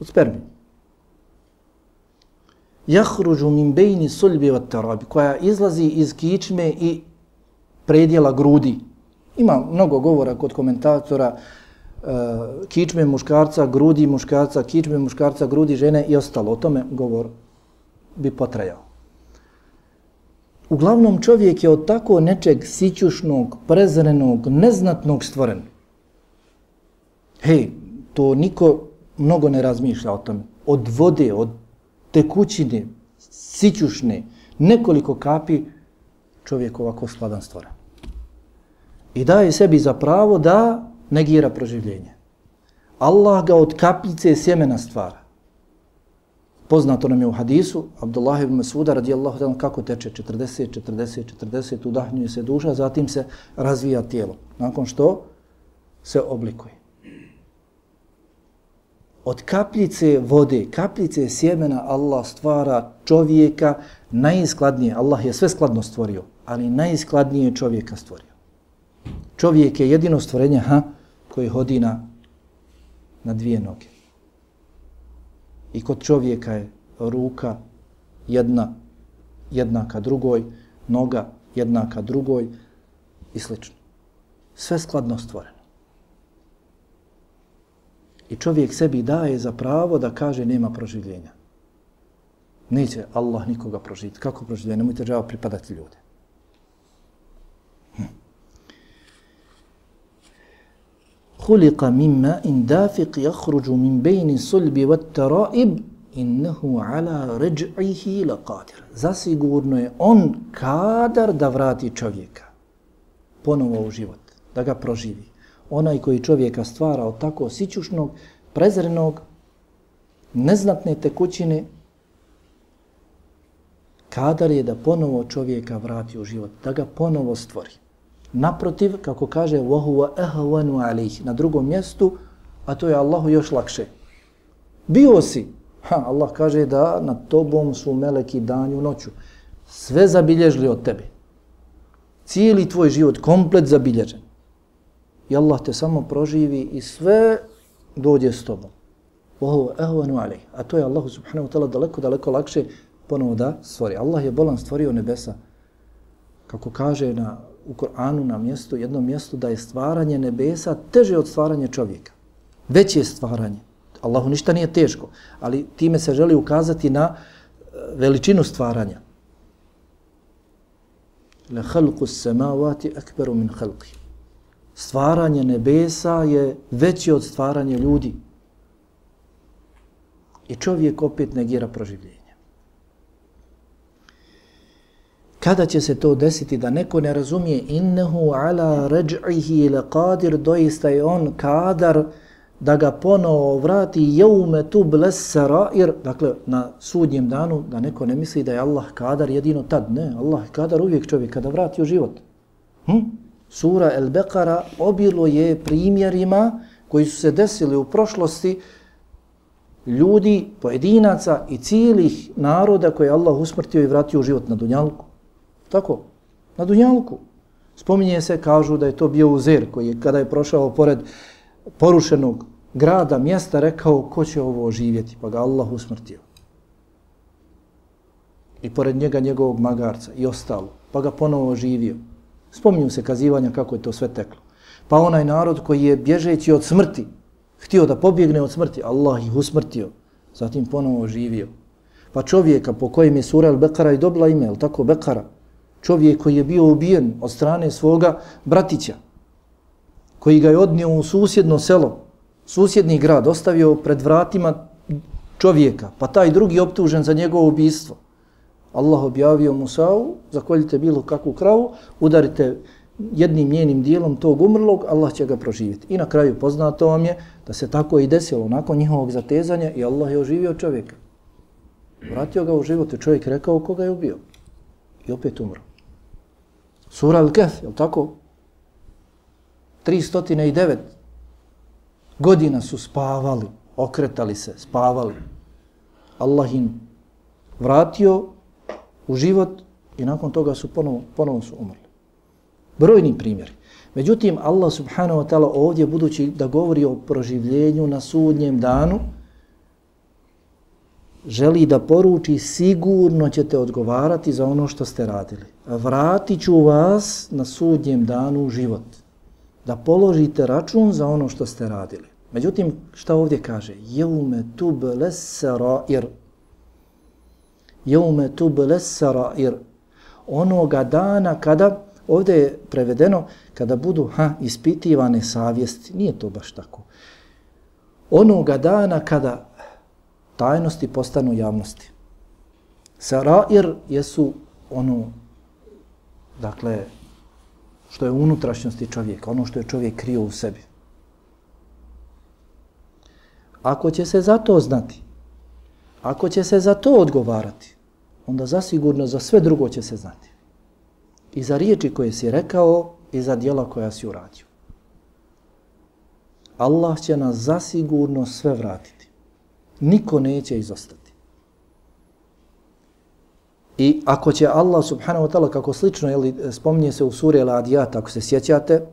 Od spermi. Jahružu min bejni suljbi od tarabi, koja izlazi iz kičme i predjela grudi. Ima mnogo govora kod komentatora, Eh, kičme muškarca, grudi muškarca, kičme muškarca, grudi žene i ostalo. O tome govor bi potrajao. Uglavnom čovjek je od tako nečeg sićušnog, prezrenog, neznatnog stvoren. Hej, to niko mnogo ne razmišlja o tome. Od vode, od tekućine, sićušne, nekoliko kapi, čovjek ovako skladan stvora. I daje sebi za pravo da negira proživljenje. Allah ga od kapljice sjemena stvara. Poznato nam je u hadisu, Abdullah ibn Masuda radijallahu ta'ala kako teče 40, 40, 40, udahnjuje se duša, zatim se razvija tijelo. Nakon što se oblikuje od kapljice vode, kapljice sjemena Allah stvara čovjeka najiskladnije. Allah je sve skladno stvorio, ali najiskladnije čovjeka stvorio. Čovjek je jedino stvorenje ha, koji hodi na, na dvije noge. I kod čovjeka je ruka jedna jednaka drugoj, noga jednaka drugoj i slično. Sve skladno stvoreno. I čovjek sebi daje za pravo da kaže nema proživljenja. Neće Allah nikoga proživiti. Kako proživljenje? Nemojte žao pripadati ljude. خلق من ماء دافق يخرج من بين الصلب والترائب إنه على رجعه لقادر zasigurno je on kadar da vrati čovjeka ponovo u život da ga proživi onaj koji čovjeka stvara od tako sićušnog, prezrenog, neznatne tekućine, kadar je da ponovo čovjeka vrati u život, da ga ponovo stvori. Naprotiv, kako kaže وَهُوَ أَهْوَنُ عَلِيهِ na drugom mjestu, a to je Allahu još lakše. Bio si, ha, Allah kaže da na tobom su meleki danju noću, sve zabilježili od tebe. Cijeli tvoj život komplet zabilježen i Allah te samo proživi i sve dođe s tobom. Ovo ehvanu alej. A to je Allah subhanahu wa ta'ala daleko, daleko lakše ponovo da stvori. Allah je bolan stvorio nebesa. Kako kaže na, u Koranu na mjestu, jednom mjestu da je stvaranje nebesa teže od stvaranja čovjeka. Veće je stvaranje. Allahu ništa nije teško, ali time se želi ukazati na eh, veličinu stvaranja. Le halku samavati akberu min halki. stvaranje nebesa je veće od stvaranja ljudi. I čovjek opet negira proživljenje. Kada će se to desiti da neko ne razumije innehu ala raj'ihi laqadir qadir, doista je on kadar da ga ponovo vrati jeume tu blesarair, dakle na sudnjem danu, da neko ne misli da je Allah kadar jedino tad. Ne, Allah je kadar uvijek čovjek kada vrati u život. Hm? Sura El Bekara obilo je primjerima koji su se desili u prošlosti ljudi, pojedinaca i cijelih naroda koje Allah usmrtio i vratio u život na Dunjalku. Tako, na Dunjalku. Spominje se, kažu da je to bio Uzer koji je kada je prošao pored porušenog grada, mjesta, rekao ko će ovo oživjeti, pa ga Allah usmrtio. I pored njega njegovog magarca i ostalo, pa ga ponovo oživio. Spominju se kazivanja kako je to sve teklo. Pa onaj narod koji je bježeći od smrti, htio da pobjegne od smrti, Allah ih usmrtio, zatim ponovo oživio. Pa čovjeka po kojem je sura Al-Bekara i dobila ime, tako Bekara, čovjek koji je bio ubijen od strane svoga bratića, koji ga je odnio u susjedno selo, susjedni grad, ostavio pred vratima čovjeka, pa taj drugi optužen za njegovo ubijstvo. Allah objavio Musa'u, zakoljite bilo kakvu kravu, udarite jednim njenim dijelom tog umrlog, Allah će ga proživjeti. I na kraju poznato vam je da se tako i desilo nakon njihovog zatezanja i Allah je oživio čovjeka. Vratio ga u život i čovjek rekao koga je ubio. I opet umro. Sura Al-Kef, je tako? 309 godina su spavali, okretali se, spavali. Allah im vratio u život i nakon toga su ponovo, ponovo su umrli. Brojni primjeri. Međutim, Allah subhanahu wa ta'ala ovdje, budući da govori o proživljenju na sudnjem danu, želi da poruči sigurno ćete odgovarati za ono što ste radili. Vratit ću vas na sudnjem danu u život. Da položite račun za ono što ste radili. Međutim, šta ovdje kaže? Jeume tub sarair. Jeume tub sarair. Onoga dana kada, ovdje je prevedeno, kada budu ha, ispitivane savjesti. Nije to baš tako. Onoga dana kada tajnosti postanu javnosti. Sarair jesu ono, dakle, što je unutrašnjosti čovjeka, ono što je čovjek krio u sebi. Ako će se za to znati, ako će se za to odgovarati, onda zasigurno za sve drugo će se znati. I za riječi koje si rekao i za dijela koja si uradio. Allah će nas zasigurno sve vratiti. Niko neće izostati. I ako će Allah subhanahu wa ta'ala, kako slično jeli, spominje se u suri Al-Adiyat, ako se sjećate,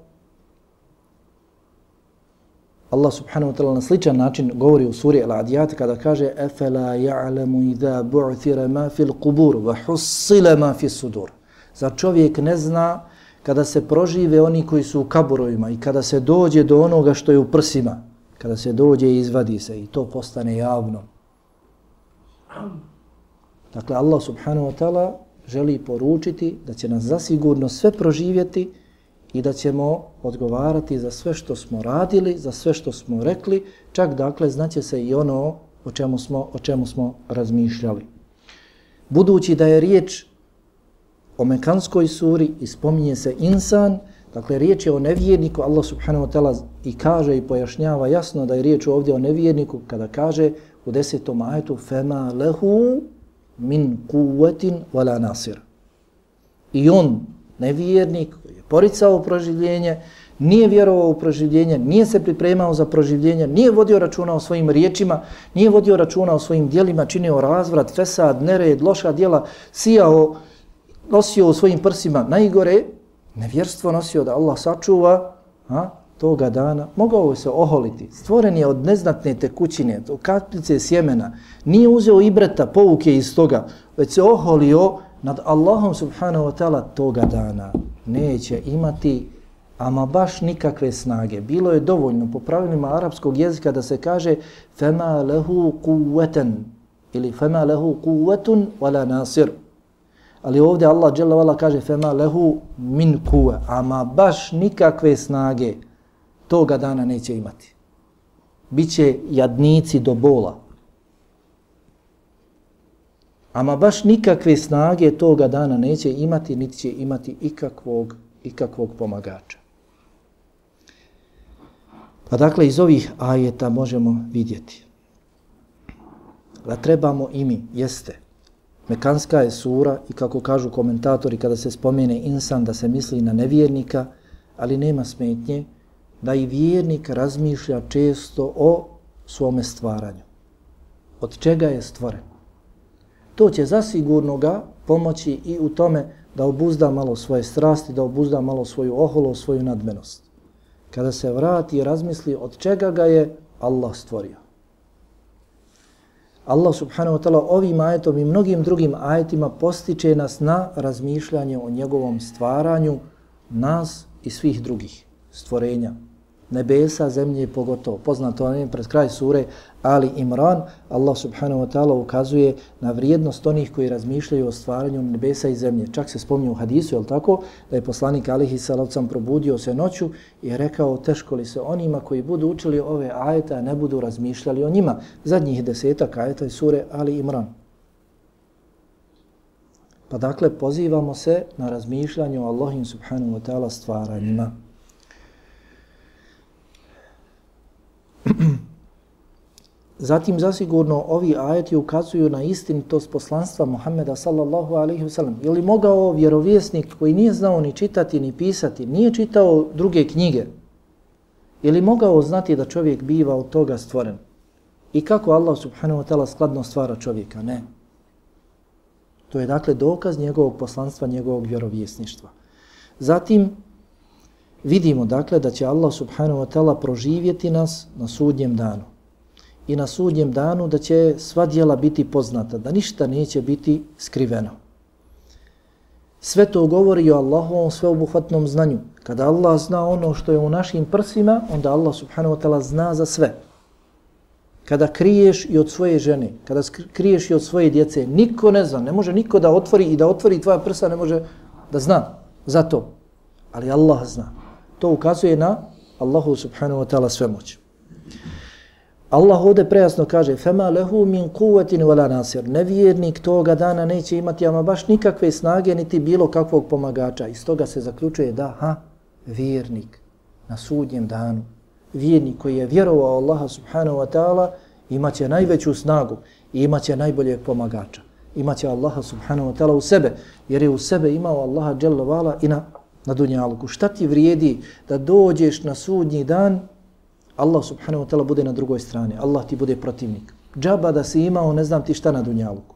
Allah subhanahu wa ta'ala na sličan način govori u suri Al-Adiyat kada kaže Efela ja'lamu idha bu'thira ma fil qubur wa hussila ma fil sudur. Za čovjek ne zna kada se prožive oni koji su u kaburovima i kada se dođe do onoga što je u prsima, kada se dođe i izvadi se i to postane javno. Dakle, Allah subhanahu wa ta'ala želi poručiti da će nas zasigurno sve proživjeti i da ćemo odgovarati za sve što smo radili, za sve što smo rekli, čak dakle znaće se i ono o čemu smo, o čemu smo razmišljali. Budući da je riječ o Mekanskoj suri i spominje se insan, dakle riječ je o nevjerniku, Allah subhanahu wa ta'ala i kaže i pojašnjava jasno da je riječ ovdje o nevjerniku kada kaže u desetom ajetu فَمَا لَهُ min kuvetin wala nasir. I on, nevjernik, koji je poricao proživljenje, nije vjerovao u proživljenje, nije se pripremao za proživljenje, nije vodio računa o svojim riječima, nije vodio računa o svojim dijelima, činio razvrat, fesad, nered, loša dijela, sijao, nosio u svojim prsima najgore, nevjerstvo nosio da Allah sačuva, a, toga dana, mogao se oholiti. Stvoren je od neznatne tekućine, od kapljice sjemena. Nije uzeo ibreta, pouke iz toga, već se oholio nad Allahom subhanahu wa ta'ala toga dana. Neće imati ama baš nikakve snage. Bilo je dovoljno po pravilima arapskog jezika da se kaže fema lehu kuvveten ili fema lehu kuvvetun wala nasir. Ali ovdje Allah dželle kaže fema lehu min kuve, ama baš nikakve snage toga dana neće imati. Biće jadnici do bola. Ama baš nikakve snage toga dana neće imati, niti će imati ikakvog, ikakvog pomagača. Pa dakle, iz ovih ajeta možemo vidjeti da trebamo i mi, jeste. Mekanska je sura i kako kažu komentatori kada se spomene insan da se misli na nevjernika, ali nema smetnje da i vjernik razmišlja često o svome stvaranju. Od čega je stvoren? To će zasigurno ga pomoći i u tome da obuzda malo svoje strasti, da obuzda malo svoju oholo, svoju nadmenost. Kada se vrati i razmisli od čega ga je Allah stvorio. Allah subhanahu wa ta'ala ovim ajetom i mnogim drugim ajetima postiče nas na razmišljanje o njegovom stvaranju nas i svih drugih stvorenja nebesa, zemlje pogotovo. Poznato vam je pred kraj sure Ali Imran, Allah subhanahu wa ta'ala ukazuje na vrijednost onih koji razmišljaju o stvaranju nebesa i zemlje. Čak se spominje u hadisu, je tako, da je poslanik Alihi Salavcam probudio se noću i rekao teško li se onima koji budu učili ove ajeta, ne budu razmišljali o njima. Zadnjih desetak ajeta iz sure Ali Imran. Pa dakle, pozivamo se na razmišljanje o Allahim subhanahu wa ta'ala stvaranjima. Zatim zasigurno ovi ajeti ukazuju na istinitost poslanstva Muhammeda sallallahu alaihi wasallam. Je li mogao vjerovjesnik koji nije znao ni čitati ni pisati, nije čitao druge knjige, je li mogao znati da čovjek biva od toga stvoren? I kako Allah subhanahu wa ta'ala skladno stvara čovjeka? Ne. To je dakle dokaz njegovog poslanstva, njegovog vjerovjesništva. Zatim vidimo dakle da će Allah subhanahu wa ta'ala proživjeti nas na sudnjem danu. I na sudnjem danu da će sva dijela biti poznata, da ništa neće biti skriveno. Sve to govori o Allahovom sveobuhvatnom znanju. Kada Allah zna ono što je u našim prsima, onda Allah subhanahu wa ta'ala zna za sve. Kada kriješ i od svoje žene, kada kriješ i od svoje djece, niko ne zna, ne može niko da otvori i da otvori tvoja prsa, ne može da zna za to. Ali Allah zna To ukazuje na Allahu subhanahu wa ta'ala sve moć. Allah ovdje prejasno kaže فَمَا لَهُ مِنْ قُوَةٍ وَلَا نَاسِرٍ Nevjernik toga dana neće imati ama baš nikakve snage niti bilo kakvog pomagača. Iz toga se zaključuje da, ha, vjernik na sudnjem danu vjernik koji je vjerovao Allaha subhanahu wa ta'ala imaće najveću snagu i imaće najboljeg pomagača. Imaće Allaha subhanahu wa ta'ala u sebe, jer je u sebe imao Allaha jalla vala i na, na dunjaluku. Šta ti vrijedi da dođeš na sudnji dan, Allah subhanahu wa ta'ala bude na drugoj strani, Allah ti bude protivnik. Džaba da si imao, ne znam ti šta na dunjaluku.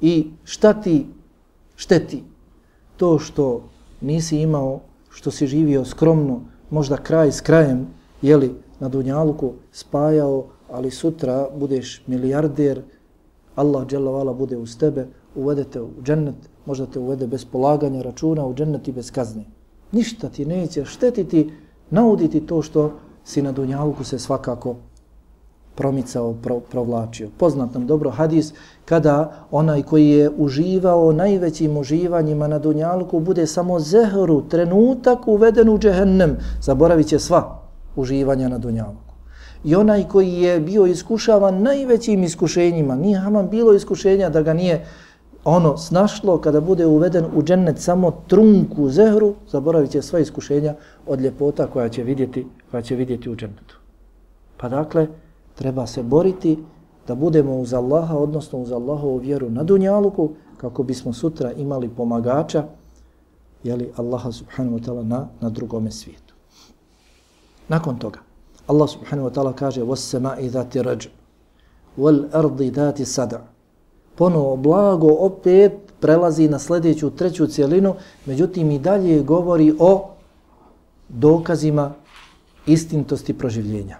I šta ti šteti to što nisi imao, što si živio skromno, možda kraj s krajem, jeli, na Dunjaluku spajao, ali sutra budeš milijarder, Allah dželavala bude uz tebe, uvedete u džennet, možda te uvede bez polaganja računa u džennet i bez kazne. Ništa ti neće štetiti, nauditi to što si na Dunjaluku se svakako promicao, pro, provlačio. Poznat nam dobro hadis kada onaj koji je uživao najvećim uživanjima na Dunjaluku bude samo zehru, trenutak uveden u džehennem, zaboravit će sva uživanja na dunjaluku. I onaj koji je bio iskušavan najvećim iskušenjima, nije haman bilo iskušenja da ga nije ono snašlo kada bude uveden u džennet samo trunku zehru, zaboravit će sva iskušenja od ljepota koja će vidjeti, koja će vidjeti u džennetu. Pa dakle, treba se boriti da budemo uz Allaha, odnosno uz Allahovu vjeru na dunjaluku, kako bismo sutra imali pomagača, jeli Allaha subhanahu wa ta'ala na, na drugome svijetu. Nakon toga, Allah subhanahu wa ta'ala kaže وَسَّمَاءِ ذَاتِ رَجْمِ وَالْأَرْضِ ذَاتِ سَدَعِ ponovo blago opet prelazi na sljedeću treću cijelinu, međutim i dalje govori o dokazima istintosti proživljenja.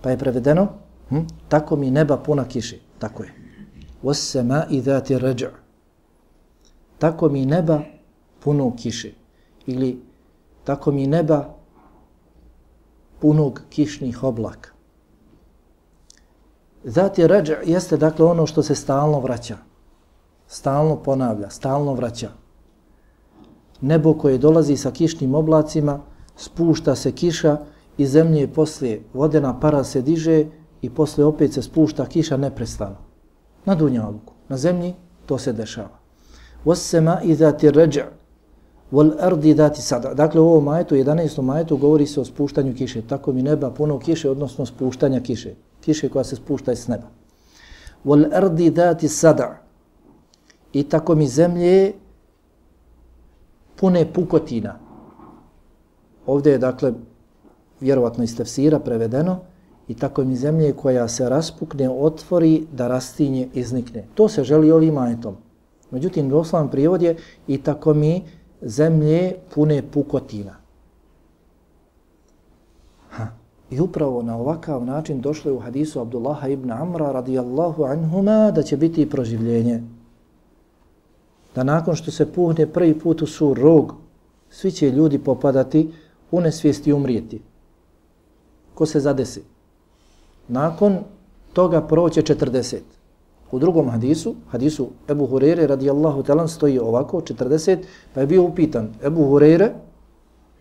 Pa je prevedeno, hm? tako mi neba puna kiše, tako je. Osema i dati ređa. Tako mi neba puno kiše. Ili tako mi neba punog kišnih oblaka. Zati rađa jeste dakle ono što se stalno vraća. Stalno ponavlja, stalno vraća. Nebo koje dolazi sa kišnim oblacima, spušta se kiša i zemlje poslije vodena para se diže i poslije opet se spušta kiša neprestano. Na dunjaluku, na zemlji to se dešava. Wasema i zati rađa Wal ardi dati sada. Dakle, u ovom majetu, 11. majetu, govori se o spuštanju kiše. Tako mi neba puno kiše, odnosno spuštanja kiše. Kiše koja se spušta iz neba. Wal ardi dati sada. I tako mi zemlje pune pukotina. Ovdje je, dakle, vjerovatno iz tefsira prevedeno, i tako mi zemlje koja se raspukne, otvori, da rastinje, iznikne. To se želi ovim ajetom. Međutim, doslovan prijevod je i tako mi zemlje pune pukotina. Ha. I upravo na ovakav način došlo je u hadisu Abdullaha ibn Amra radijallahu anhuma da će biti proživljenje. Da nakon što se puhne prvi put u sur rog, svi će ljudi popadati u nesvijesti umrijeti. Ko se zadesi? Nakon toga proće 40. U drugom hadisu, hadisu Ebu Hurere radijallahu talan stoji ovako, 40, pa je bio upitan Ebu Hurere,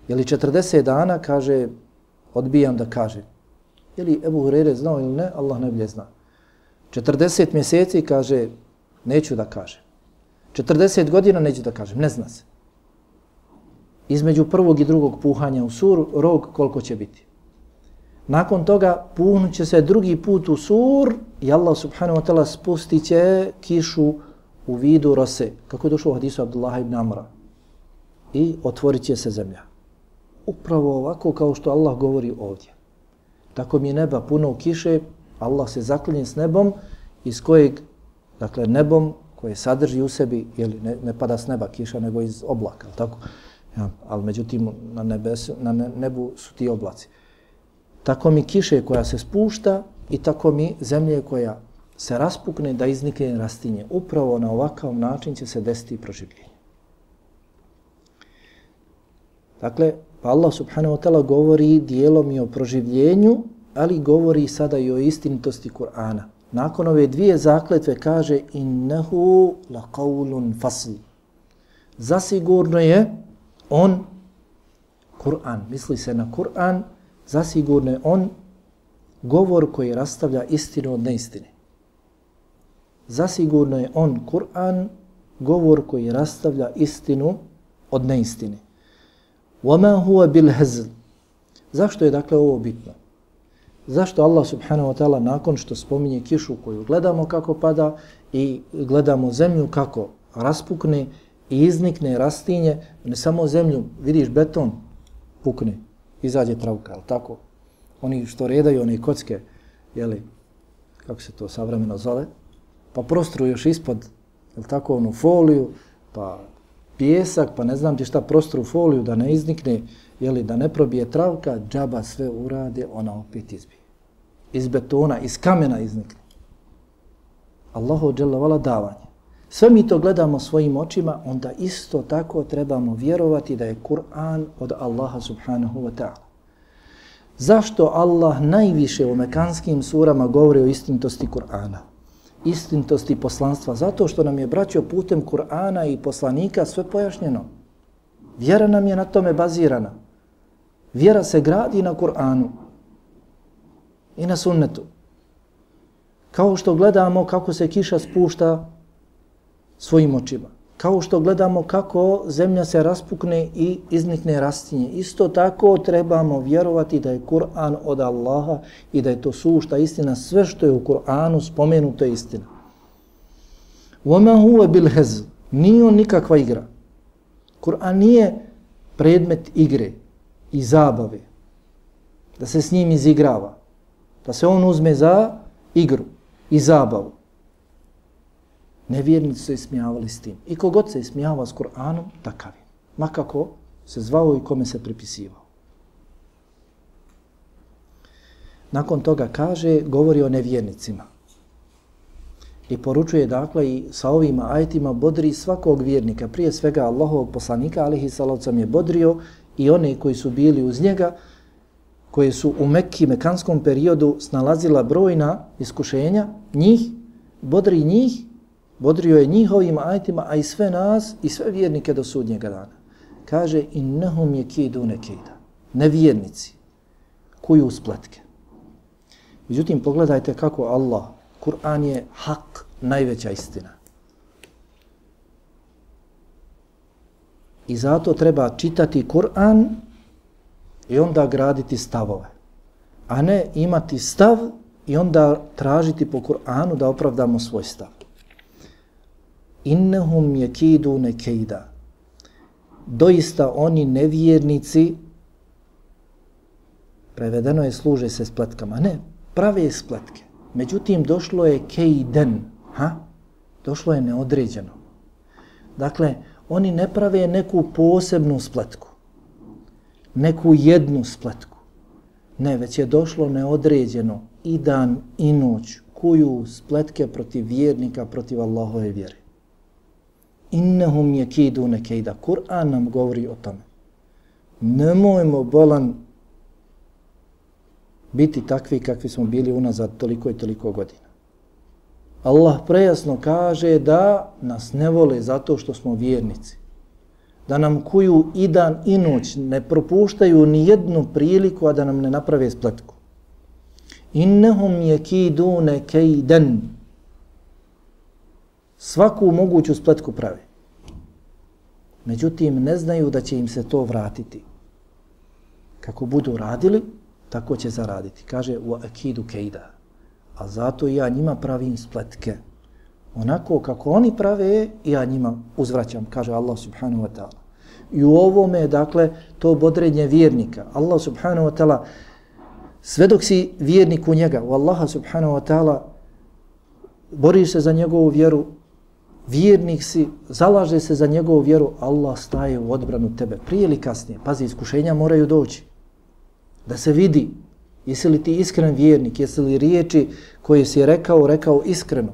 je li 40 dana, kaže, odbijam da kaže. Je li Ebu Hurere znao ili ne, Allah ne zna. 40 mjeseci, kaže, neću da kažem. 40 godina neću da kažem, ne zna se. Između prvog i drugog puhanja u sur, rog koliko će biti. Nakon toga puhnut će se drugi put u sur i Allah subhanahu wa ta'ala spustit će kišu u vidu rose, kako je došlo u hadisu Abdullah ibn Amra. I otvorit će se zemlja. Upravo ovako kao što Allah govori ovdje. Tako mi je neba puno kiše, Allah se zaklinje s nebom iz kojeg, dakle nebom koje sadrži u sebi, jeli, ne, ne pada s neba kiša nego iz oblaka, tako? Ja, ali međutim na, nebesu, na nebu su ti oblaci tako mi kiše koja se spušta i tako mi zemlje koja se raspukne da iznikne rastinje. Upravo na ovakav način će se desiti proživljenje. Dakle, pa Allah subhanahu wa ta'ala govori dijelom i o proživljenju, ali govori sada i o istinitosti Kur'ana. Nakon ove dvije zakletve kaže innehu la qawlun fasl. Zasigurno je on Kur'an, misli se na Kur'an, zasigurno je on govor koji rastavlja istinu od neistine. Zasigurno je on Kur'an govor koji rastavlja istinu od neistine. وَمَا هُوَ بِالْهَزْلِ Zašto je dakle ovo bitno? Zašto Allah subhanahu wa ta'ala nakon što spominje kišu koju gledamo kako pada i gledamo zemlju kako raspukne i iznikne rastinje, ne samo zemlju, vidiš beton, pukne, izađe travka, ali tako? Oni što redaju, one kocke, jeli, kako se to savremeno zove, pa prostru još ispod, jel tako, onu foliju, pa pjesak, pa ne znam ti šta, prostru foliju da ne iznikne, jeli, da ne probije travka, džaba sve urade, ona opet izbije. Iz betona, iz kamena iznikne. Allahu dželavala davanje. Sve mi to gledamo svojim očima, onda isto tako trebamo vjerovati da je Kur'an od Allaha subhanahu wa ta'ala. Zašto Allah najviše u mekanskim surama govori o istintosti Kur'ana? Istintosti poslanstva. Zato što nam je braćo putem Kur'ana i poslanika sve pojašnjeno. Vjera nam je na tome bazirana. Vjera se gradi na Kur'anu i na sunnetu. Kao što gledamo kako se kiša spušta svojim očima. Kao što gledamo kako zemlja se raspukne i iznikne rastinje. Isto tako trebamo vjerovati da je Kur'an od Allaha i da je to sušta istina. Sve što je u Kur'anu spomenuto je istina. وَمَا هُوَ بِالْهَزْ Nije on nikakva igra. Kur'an nije predmet igre i zabave. Da se s njim izigrava. Da se on uzme za igru i zabavu. Nevjernici su ismijavali s tim. I kogod se ismijava s Kur'anom, takav je. Makako se zvao i kome se pripisivao. Nakon toga kaže, govori o nevjernicima. I poručuje dakle i sa ovima ajetima bodri svakog vjernika. Prije svega Allahovog poslanika, alihi salavcam je bodrio i one koji su bili uz njega, koje su u Mekki, mekanskom periodu snalazila brojna iskušenja, njih, bodri njih Bodrio je njihovim ajtima, a i sve nas, i sve vjernike do sudnjega dana. Kaže, innahum je kidu nekida. Nevjernici. Kuju spletke. Međutim, pogledajte kako Allah, Kur'an je hak, najveća istina. I zato treba čitati Kur'an i onda graditi stavove. A ne imati stav i onda tražiti po Kur'anu da opravdamo svoj stav innahum yakiduna nekejda. Doista oni nevjernici, prevedeno je služe se spletkama, ne, prave spletke. Međutim, došlo je kejden, ha? došlo je neodređeno. Dakle, oni ne prave neku posebnu spletku, neku jednu spletku. Ne, već je došlo neodređeno i dan i noć kuju spletke protiv vjernika, protiv Allahove vjere innahum yakidu kayda Kur'an nam govori o tome. Nemojmo bolan biti takvi kakvi smo bili unazad toliko i toliko godina. Allah prejasno kaže da nas ne vole zato što smo vjernici. Da nam kuju i dan i noć ne propuštaju ni jednu priliku, a da nam ne naprave spletku. Innehum je kidune kejden. Svaku moguću spletku prave. Međutim, ne znaju da će im se to vratiti. Kako budu radili, tako će zaraditi. Kaže, u akidu kejda. A zato ja njima pravim spletke. Onako kako oni prave, ja njima uzvraćam, kaže Allah subhanahu wa ta'ala. I u ovome je, dakle, to bodrenje vjernika. Allah subhanahu wa ta'ala, sve dok si vjernik u njega, u Allaha subhanahu wa ta'ala, boriš se za njegovu vjeru, vjernik si, zalaže se za njegovu vjeru, Allah staje u odbranu tebe. Prije ili kasnije, pazi, iskušenja moraju doći. Da se vidi, jesi li ti iskren vjernik, jesi li riječi koje si rekao, rekao iskreno.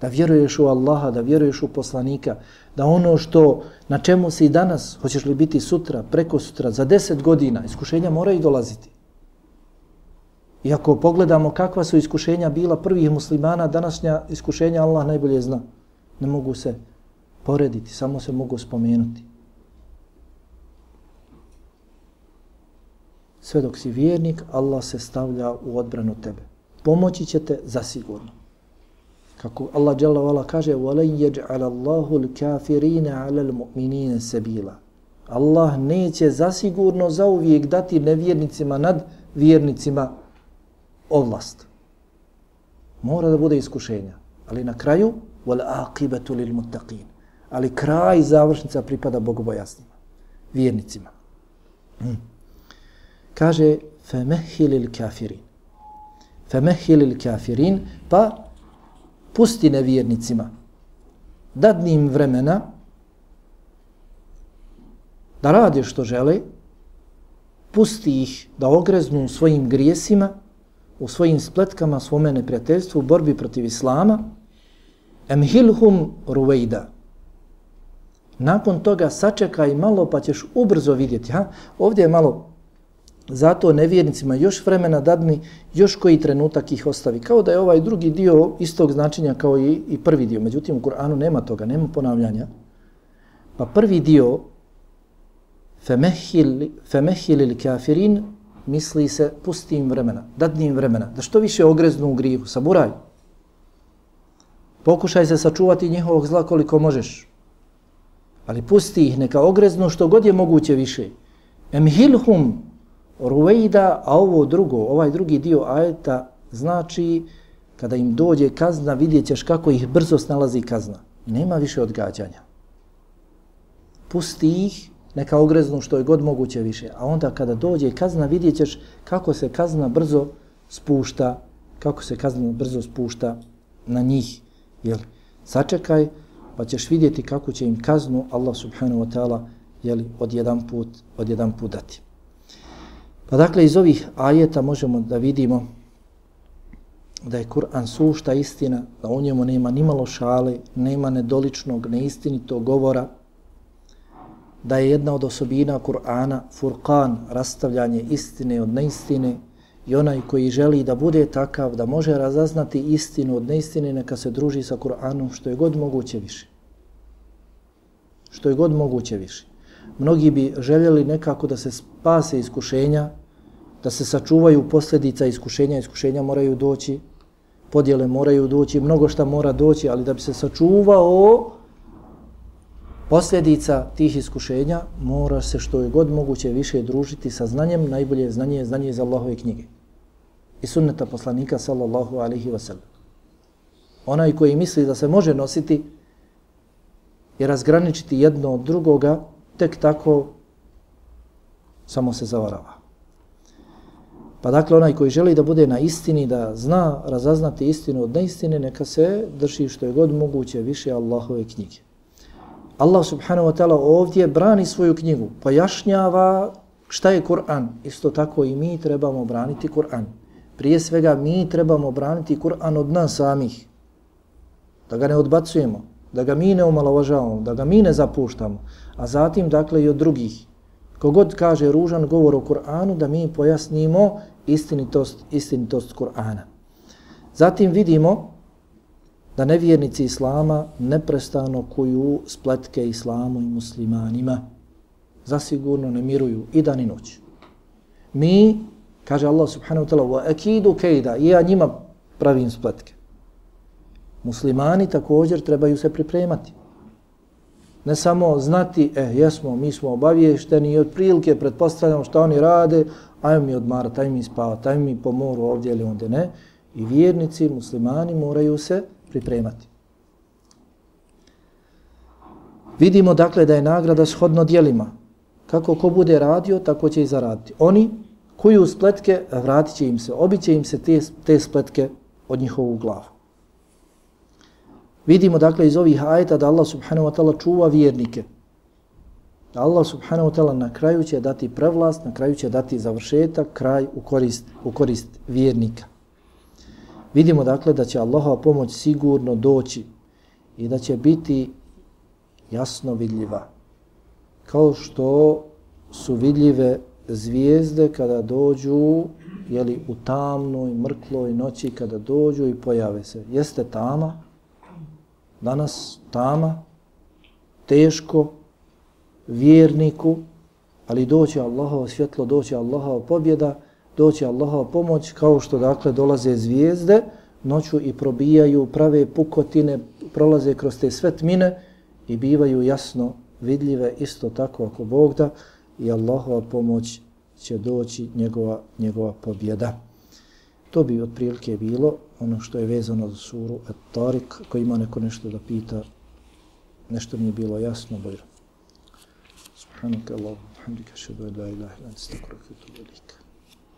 Da vjeruješ u Allaha, da vjeruješ u poslanika, da ono što, na čemu si danas, hoćeš li biti sutra, preko sutra, za deset godina, iskušenja moraju dolaziti. Iako pogledamo kakva su iskušenja bila prvih muslimana, današnja iskušenja Allah najbolje zna. Ne mogu se porediti, samo se mogu spomenuti. Sve dok si vjernik, Allah se stavlja u odbranu tebe. Pomoći će te zasigurno. Kako Allah dželle vala kaže: "Walan yaj'al Allahu al-kafirina 'ala al-mu'minina sabila." Allah neće zasigurno zauvijek dati nevjernicima nad vjernicima ovlast. Mora da bude iskušenja. Ali na kraju, wal aqibatu lil muttaqin. Ali kraj završnica pripada bogobojasnima, vjernicima. Hmm. Kaže, femehilil kafirin. Femehilil kafirin, pa pusti nevjernicima. Dadni im vremena da rade što žele, pusti ih da ogreznu svojim grijesima, u svojim spletkama, svome neprijateljstvu, u borbi protiv Islama, emhilhum ruvejda. Nakon toga sačekaj malo pa ćeš ubrzo vidjeti. Ha? Ovdje je malo zato nevjernicima još vremena dadni, još koji trenutak ih ostavi. Kao da je ovaj drugi dio istog značenja kao i, i prvi dio. Međutim, u Kur'anu nema toga, nema ponavljanja. Pa prvi dio femehil, femehil ili kafirin misli se pusti im vremena, dadnim vremena, da što više ogreznu u grihu, saburaj. Pokušaj se sačuvati njihovog zla koliko možeš. Ali pusti ih, neka ogreznu što god je moguće više. Emhilhum ruvejda, a ovo drugo, ovaj drugi dio ajeta znači kada im dođe kazna, vidjet ćeš kako ih brzo snalazi kazna. Nema više odgađanja. Pusti ih, neka ogreznu što je god moguće više. A onda kada dođe kazna, vidjet ćeš kako se kazna brzo spušta, kako se kazna brzo spušta na njih. Jel? Sačekaj, pa ćeš vidjeti kako će im kaznu Allah subhanahu wa ta'ala jeli, od jedan put, od jedan put dati. Pa dakle, iz ovih ajeta možemo da vidimo da je Kur'an sušta istina, da u njemu nema ni malo šale, nema nedoličnog, neistinitog govora, da je jedna od osobina Kur'ana furqan, rastavljanje istine od neistine i onaj koji želi da bude takav, da može razaznati istinu od neistine, neka se druži sa Kur'anom što je god moguće više. Što je god moguće više. Mnogi bi željeli nekako da se spase iskušenja, da se sačuvaju posljedica iskušenja, iskušenja moraju doći, podjele moraju doći, mnogo šta mora doći, ali da bi se sačuvao posljedica tih iskušenja, mora se što je god moguće više družiti sa znanjem, najbolje znanje je znanje iz Allahove knjige i sunneta poslanika sallallahu alihi wasallam. Onaj koji misli da se može nositi i razgraničiti jedno od drugoga, tek tako samo se zavarava. Pa dakle, onaj koji želi da bude na istini, da zna razaznati istinu od neistine, neka se drži što je god moguće više Allahove knjige. Allah subhanahu wa ta'ala ovdje brani svoju knjigu, pojašnjava šta je Kur'an. Isto tako i mi trebamo braniti Kur'an. Prije svega mi trebamo braniti Kur'an od nas samih. Da ga ne odbacujemo, da ga mi ne omalovažavamo, da ga mi ne zapuštamo. A zatim, dakle, i od drugih Kogod kaže ružan govor o Kur'anu, da mi pojasnimo istinitost, istinitost Kur'ana. Zatim vidimo da nevjernici Islama neprestano kuju spletke Islamu i muslimanima. Zasigurno ne miruju i dan i noć. Mi, kaže Allah subhanahu wa ta'ala, wa akidu kejda, i ja njima pravim spletke. Muslimani također trebaju se pripremati. Ne samo znati, e, jesmo, mi smo obaviješteni i otprilike pretpostavljamo što oni rade, ajmo mi odmarati, ajmo mi spavati, ajmo mi po moru ovdje ili onda ne. I vjernici, muslimani moraju se pripremati. Vidimo dakle da je nagrada shodno dijelima. Kako ko bude radio, tako će i zaraditi. Oni kuju spletke, vratit će im se, obiće im se te, te spletke od njihovu glavu. Vidimo dakle iz ovih ajeta da Allah subhanahu wa ta'ala čuva vjernike. Da Allah subhanahu wa ta'ala na kraju će dati prevlast, na kraju će dati završetak, kraj u korist, u korist vjernika. Vidimo dakle da će Allahova pomoć sigurno doći i da će biti jasno vidljiva. Kao što su vidljive zvijezde kada dođu jeli, u tamnoj, mrkloj noći, kada dođu i pojave se. Jeste tama, danas tama, teško, vjerniku, ali doće Allahovo svjetlo, doće Allahova pobjeda, doće Allahova pomoć, kao što dakle dolaze zvijezde, noću i probijaju prave pukotine, prolaze kroz te svetmine i bivaju jasno vidljive isto tako ako Bog da i Allahova pomoć će doći njegova, njegova pobjeda. To bi otprilike bilo ono što je vezano za suru At-Tarik, ako ima neko nešto da pita, nešto mi je bilo jasno, bojro. Subhanaka Allah, hamdika, šedu, la ilaha, lan stakra, kutu, velika.